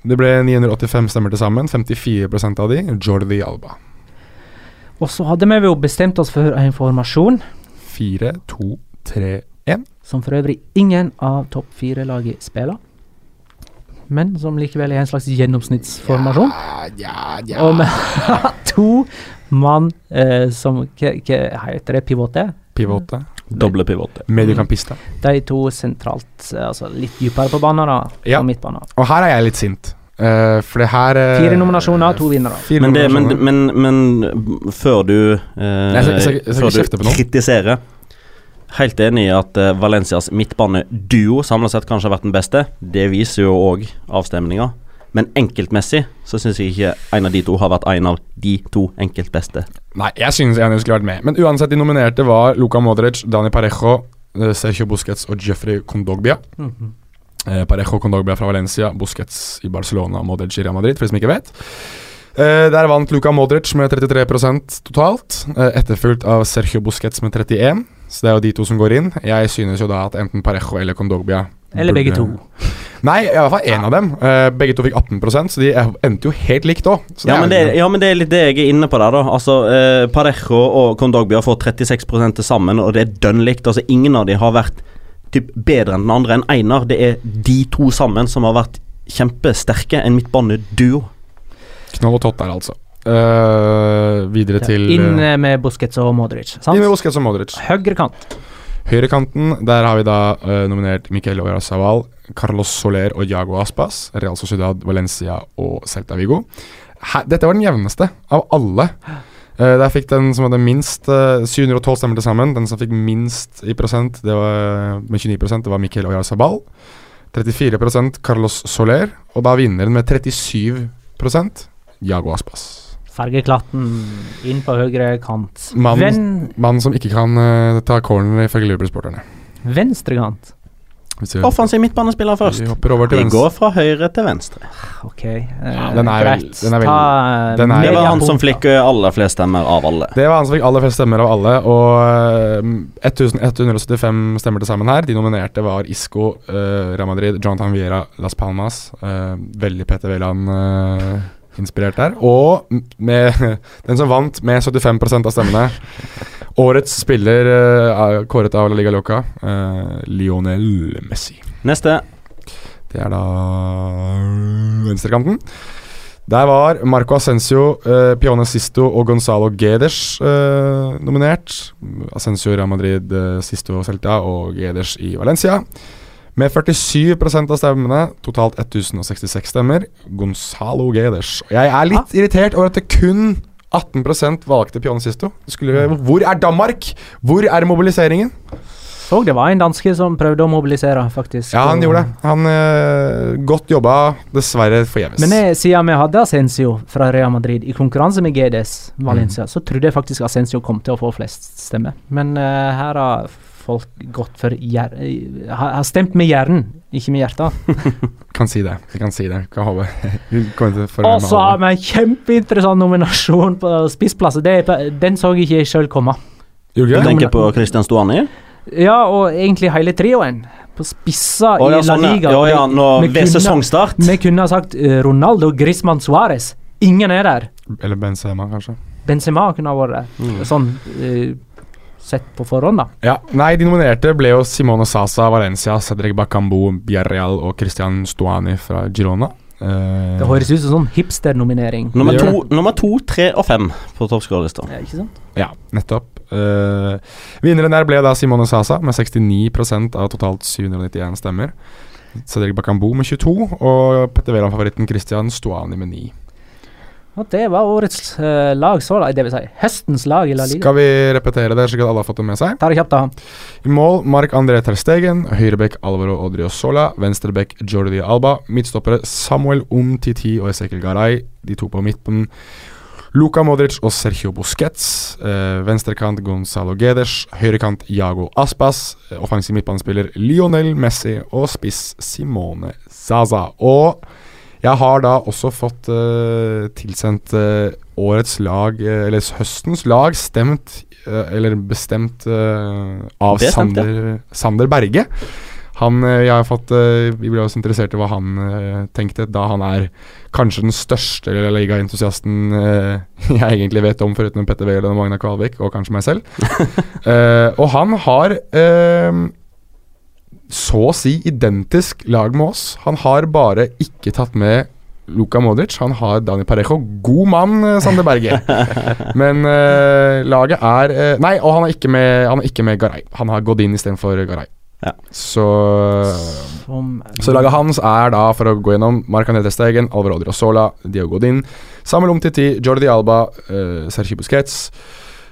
[SPEAKER 3] Det ble 985 stemmer til sammen. 54% av de Jordi Alba.
[SPEAKER 1] Og så hadde vi jo bestemt oss for en formasjon
[SPEAKER 3] 4, 2, 3, 1.
[SPEAKER 1] som for øvrig ingen av topp fire-laget spiller. Men som likevel er en slags gjennomsnittsformasjon.
[SPEAKER 3] Ja,
[SPEAKER 1] ja, ja. Og har [LAUGHS] to mann eh, som Hva heter det? Pivote?
[SPEAKER 3] Pivote.
[SPEAKER 4] Doble pivote.
[SPEAKER 3] Mediekampister.
[SPEAKER 1] De to sentralt, eh, altså litt dypere på banen, da.
[SPEAKER 3] Ja.
[SPEAKER 1] På midtbanen.
[SPEAKER 3] Og her er jeg litt sint. Uh, for det her uh,
[SPEAKER 1] Fire nominasjoner, to vinnere.
[SPEAKER 4] Men, men, men, men før du eh,
[SPEAKER 3] Jeg skal- jeg skal- jeg skal
[SPEAKER 4] Før du kritiserer Helt enig i at eh, Valencias midtbaneduo samlet sett kanskje har vært den beste. Det viser jo òg avstemninga. Men enkeltmessig så syns jeg ikke en av de to har vært en av de to enkeltbeste beste.
[SPEAKER 3] Nei, jeg synes en skulle vært med. Men uansett, de nominerte var Luca Modric, Dani Parejo, eh, Sergio Busquets og Jeffrey Kondogbia.
[SPEAKER 1] Mhm.
[SPEAKER 3] Eh, Parejo Kondogbia fra Valencia, Busquets i Barcelona, Modric i Real Madrid, for de som ikke vet. Eh, der vant Luka Modric med 33% totalt, eh, etterfulgt av Sergio Busquets med 31 Så det er jo de to som går inn. Jeg synes jo da at enten Parejo eller Kondogbia
[SPEAKER 1] Eller begge to. [LAUGHS]
[SPEAKER 3] Nei, i hvert fall én av dem. Eh, begge to fikk 18% så de eh, endte jo helt likt òg.
[SPEAKER 4] Ja men, det, ja, men det er litt det jeg er inne på der, da. Altså, eh, Parejo og Kondogbia får 36 til sammen, og det er dønn likt. Altså, ingen av de har vært typ, bedre enn den andre enn Einar. Det er de to sammen som har vært kjempesterke. En midtbaneduo.
[SPEAKER 3] Knoll og tott der, altså. Eh, videre
[SPEAKER 1] Ja,
[SPEAKER 3] til
[SPEAKER 1] inn
[SPEAKER 3] eh,
[SPEAKER 1] eh, med Busquets og Modric. Sant?
[SPEAKER 3] Inn med Busquets og Modric.
[SPEAKER 1] Høyrekant.
[SPEAKER 3] Høyrekanten, der har vi da uh, nominert Miquel Oyarzabal, Carlos Soler og Jago Aspas. Real Sociedad, Valencia og Celta Vigo. Her, dette var den jevneste av alle. Uh, der fikk den som hadde minst uh, 712 stemmer til sammen. Den som fikk minst i prosent, det var, med 29 det var Miquel Oyarzabal. 34% Carlos Soler. Og da vinneren med 37% Jago Aspas.
[SPEAKER 1] Fargeklatten inn på høyre kant.
[SPEAKER 3] Mannen mann som ikke kan uh, ta corner ifølge Liverpool-sporterne.
[SPEAKER 1] venstrekant.
[SPEAKER 4] Offensiv midtbanespiller først.
[SPEAKER 3] Vi hopper over til
[SPEAKER 4] Vi går fra høyre til venstre.
[SPEAKER 1] Ok, eh,
[SPEAKER 3] den er vel-
[SPEAKER 1] greit.
[SPEAKER 3] den er vel- den er-
[SPEAKER 4] Det var han som fikk eh, aller flest stemmer av alle.
[SPEAKER 3] Det var han som fikk aller flest stemmer av alle, og eh, 1175 stemmer til sammen her. De nominerte var Isco, uh, Real Madrid, Jonathan Viera, Las Palmas. Uh, veldig Petter Wæland-inspirert der. Og med [LAUGHS] den som vant med 75% av stemmene, årets spiller uh, kåret av La Liga Loca, uh, Lionel Messi.
[SPEAKER 4] Neste.
[SPEAKER 3] Det er da venstrekanten. Der var Marco Ascencio, uh, Pione Sisto og Gonzalo Geders eh, nominert. Ascencio i Real Madrid, eh, Sisto og Celta og Geders i Valencia. Med 47% av stemmene, totalt 1066 stemmer, Gonzalo Geders. Jeg er litt irritert over at det kun 18 valgte Pione Sisto. Skulle, hvor er Danmark? Hvor er mobiliseringen?
[SPEAKER 1] Så det var en danske som prøvde å mobilisere, faktisk.
[SPEAKER 3] Ja, han gjorde det. Han øh, Godt jobba, dessverre forgjeves.
[SPEAKER 1] Men jeg, siden vi hadde Ascencio fra Real Madrid i konkurranse med GDS Valencia, så trodde jeg faktisk Ascencio kom til å få flest stemmer. Men øh, her har folk gått for hjer eh, har, har stemt med hjernen, ikke med hjertet. [LAUGHS]
[SPEAKER 3] Kan si det. Vi kan si det. [LAUGHS] Vi å følge
[SPEAKER 1] Og så har vi en kjempeinteressant nominasjon på spissplasser. På- Den så ikke jeg sjøl komme.
[SPEAKER 4] Du tenker på Christian Stuani?
[SPEAKER 1] Ja, og egentlig hele trioen. på spissa
[SPEAKER 4] oh, ja,
[SPEAKER 1] i La
[SPEAKER 4] sånn, ja.
[SPEAKER 1] Liga.
[SPEAKER 4] Ja, ja,
[SPEAKER 1] Vi-
[SPEAKER 4] nå-
[SPEAKER 1] vi
[SPEAKER 4] ved
[SPEAKER 1] kunne-
[SPEAKER 4] sesongstart.
[SPEAKER 1] Vi kunne ha sagt eh, Ronaldo, Griezmann, Suárez. Ingen er der.
[SPEAKER 3] Eller Benzema, kanskje.
[SPEAKER 1] Benzema kunne ha vært der.
[SPEAKER 3] Mm.
[SPEAKER 1] Sånn eh, sett på forhånd, da.
[SPEAKER 3] Ja, Nei, de nominerte ble jo Simone Sasa, Valencia, Cedric Bakambu, Biarreal og Christian Stuani fra Girona. Uh,
[SPEAKER 1] Det høres ut som sånn hipster-nominering.
[SPEAKER 4] Nummer to, nummer to, tre og fem på toppskårerlista.
[SPEAKER 1] Ja, ikke sant?
[SPEAKER 3] Ja, nettopp. Uh, vinneren der ble da Simone Sasa med 69% av totalt 791 stemmer. Cedric Bakambu med 22, og Petter Wæland-favoritten Christian Stuani med 9.
[SPEAKER 1] Og det var årets uh, lag så langt, det vil si høstens lag i La Liga.
[SPEAKER 3] Skal vi repetere det, slik at alle har fått det med seg?
[SPEAKER 1] Ta det kjapt, da.
[SPEAKER 3] I mål Mark André Terstegen, høyrebekk Alvaro Odriozola, venstrebekk Jordi Alba, midtstoppere Samuel Umtiti og Ezekiel Garay, de to på midten. Luka Modric og Sergio Busquets. Eh, venstrekant Gonzalo Gedes. Høyrekant Jago Aspas. Eh, offensiv midtbanespiller Lionel Messi og spiss Simone Zaza. Og jeg har da også fått uh, tilsendt uh, årets lag, uh, eller høstens lag, stemt Eller bestemt av
[SPEAKER 4] bestemt, Sander,
[SPEAKER 3] Sander, Sander Berge. Han, jeg har fått, Vi ble også interessert i hva han tenkte, da han er kanskje den største ligaentusiasten [LAUGHS] jeg egentlig vet om, foruten Petter Wæland og Magna Kvalvik, og kanskje meg selv. [LAUGHS] Og han har så å si identisk lag med oss. Han har bare ikke tatt med Luka Modric. Han har Dani Parejo. God mann, eh, Sander Berge. [LAUGHS] Men uh, laget er uh, Nei, og han er ikke med, han er ikke med Garay. Han har gått inn istedenfor Garay.
[SPEAKER 4] Ja.
[SPEAKER 3] Så
[SPEAKER 1] Som,
[SPEAKER 3] så laget hans er da, for å gå gjennom, Marc André Alvar Alvaro Odriozola, Diego Godin, Samuel Umtiti, Jordi Alba, uh, Sergi Busquets,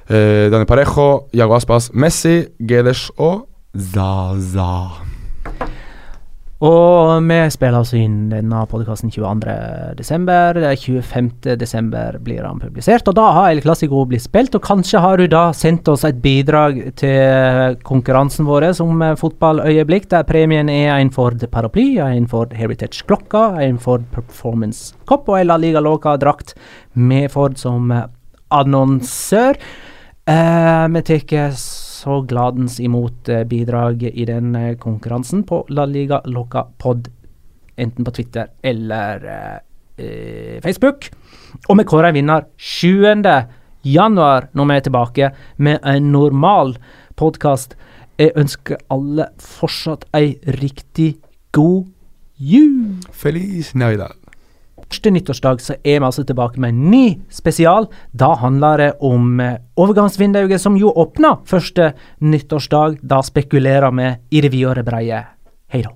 [SPEAKER 3] uh, Dani Parejo, Jago Aspas, Messi, Gedes og Zaza.
[SPEAKER 1] Og vi spiller altså inn denne podkasten 22.12. 25.12. blir han publisert, og da har El Clásico blitt spilt. Og kanskje har du da sendt oss et bidrag til konkurransen vår som fotballøyeblikk, der premien er en Ford paraply, en Ford Heritage klokka, en Ford Performance-kopp og en La Liga Loca-drakt med Ford som annonsør. Uh, vi tar så gladens imot eh, bidrag i den eh, konkurransen på La Liga Loca Pod, enten på Twitter eller eh, eh, Facebook. Og vi kårer en vinner 7. januar, når vi er tilbake med en normal podkast. Jeg ønsker alle fortsatt ei riktig god jul.
[SPEAKER 3] Feliz Navidad.
[SPEAKER 1] Første nyttårsdag så er vi altså tilbake med en ny spesial. Da handler det om eh, overgangsvinduet som jo åpner første nyttårsdag. Da spekulerer vi i det videre breie. Hei da.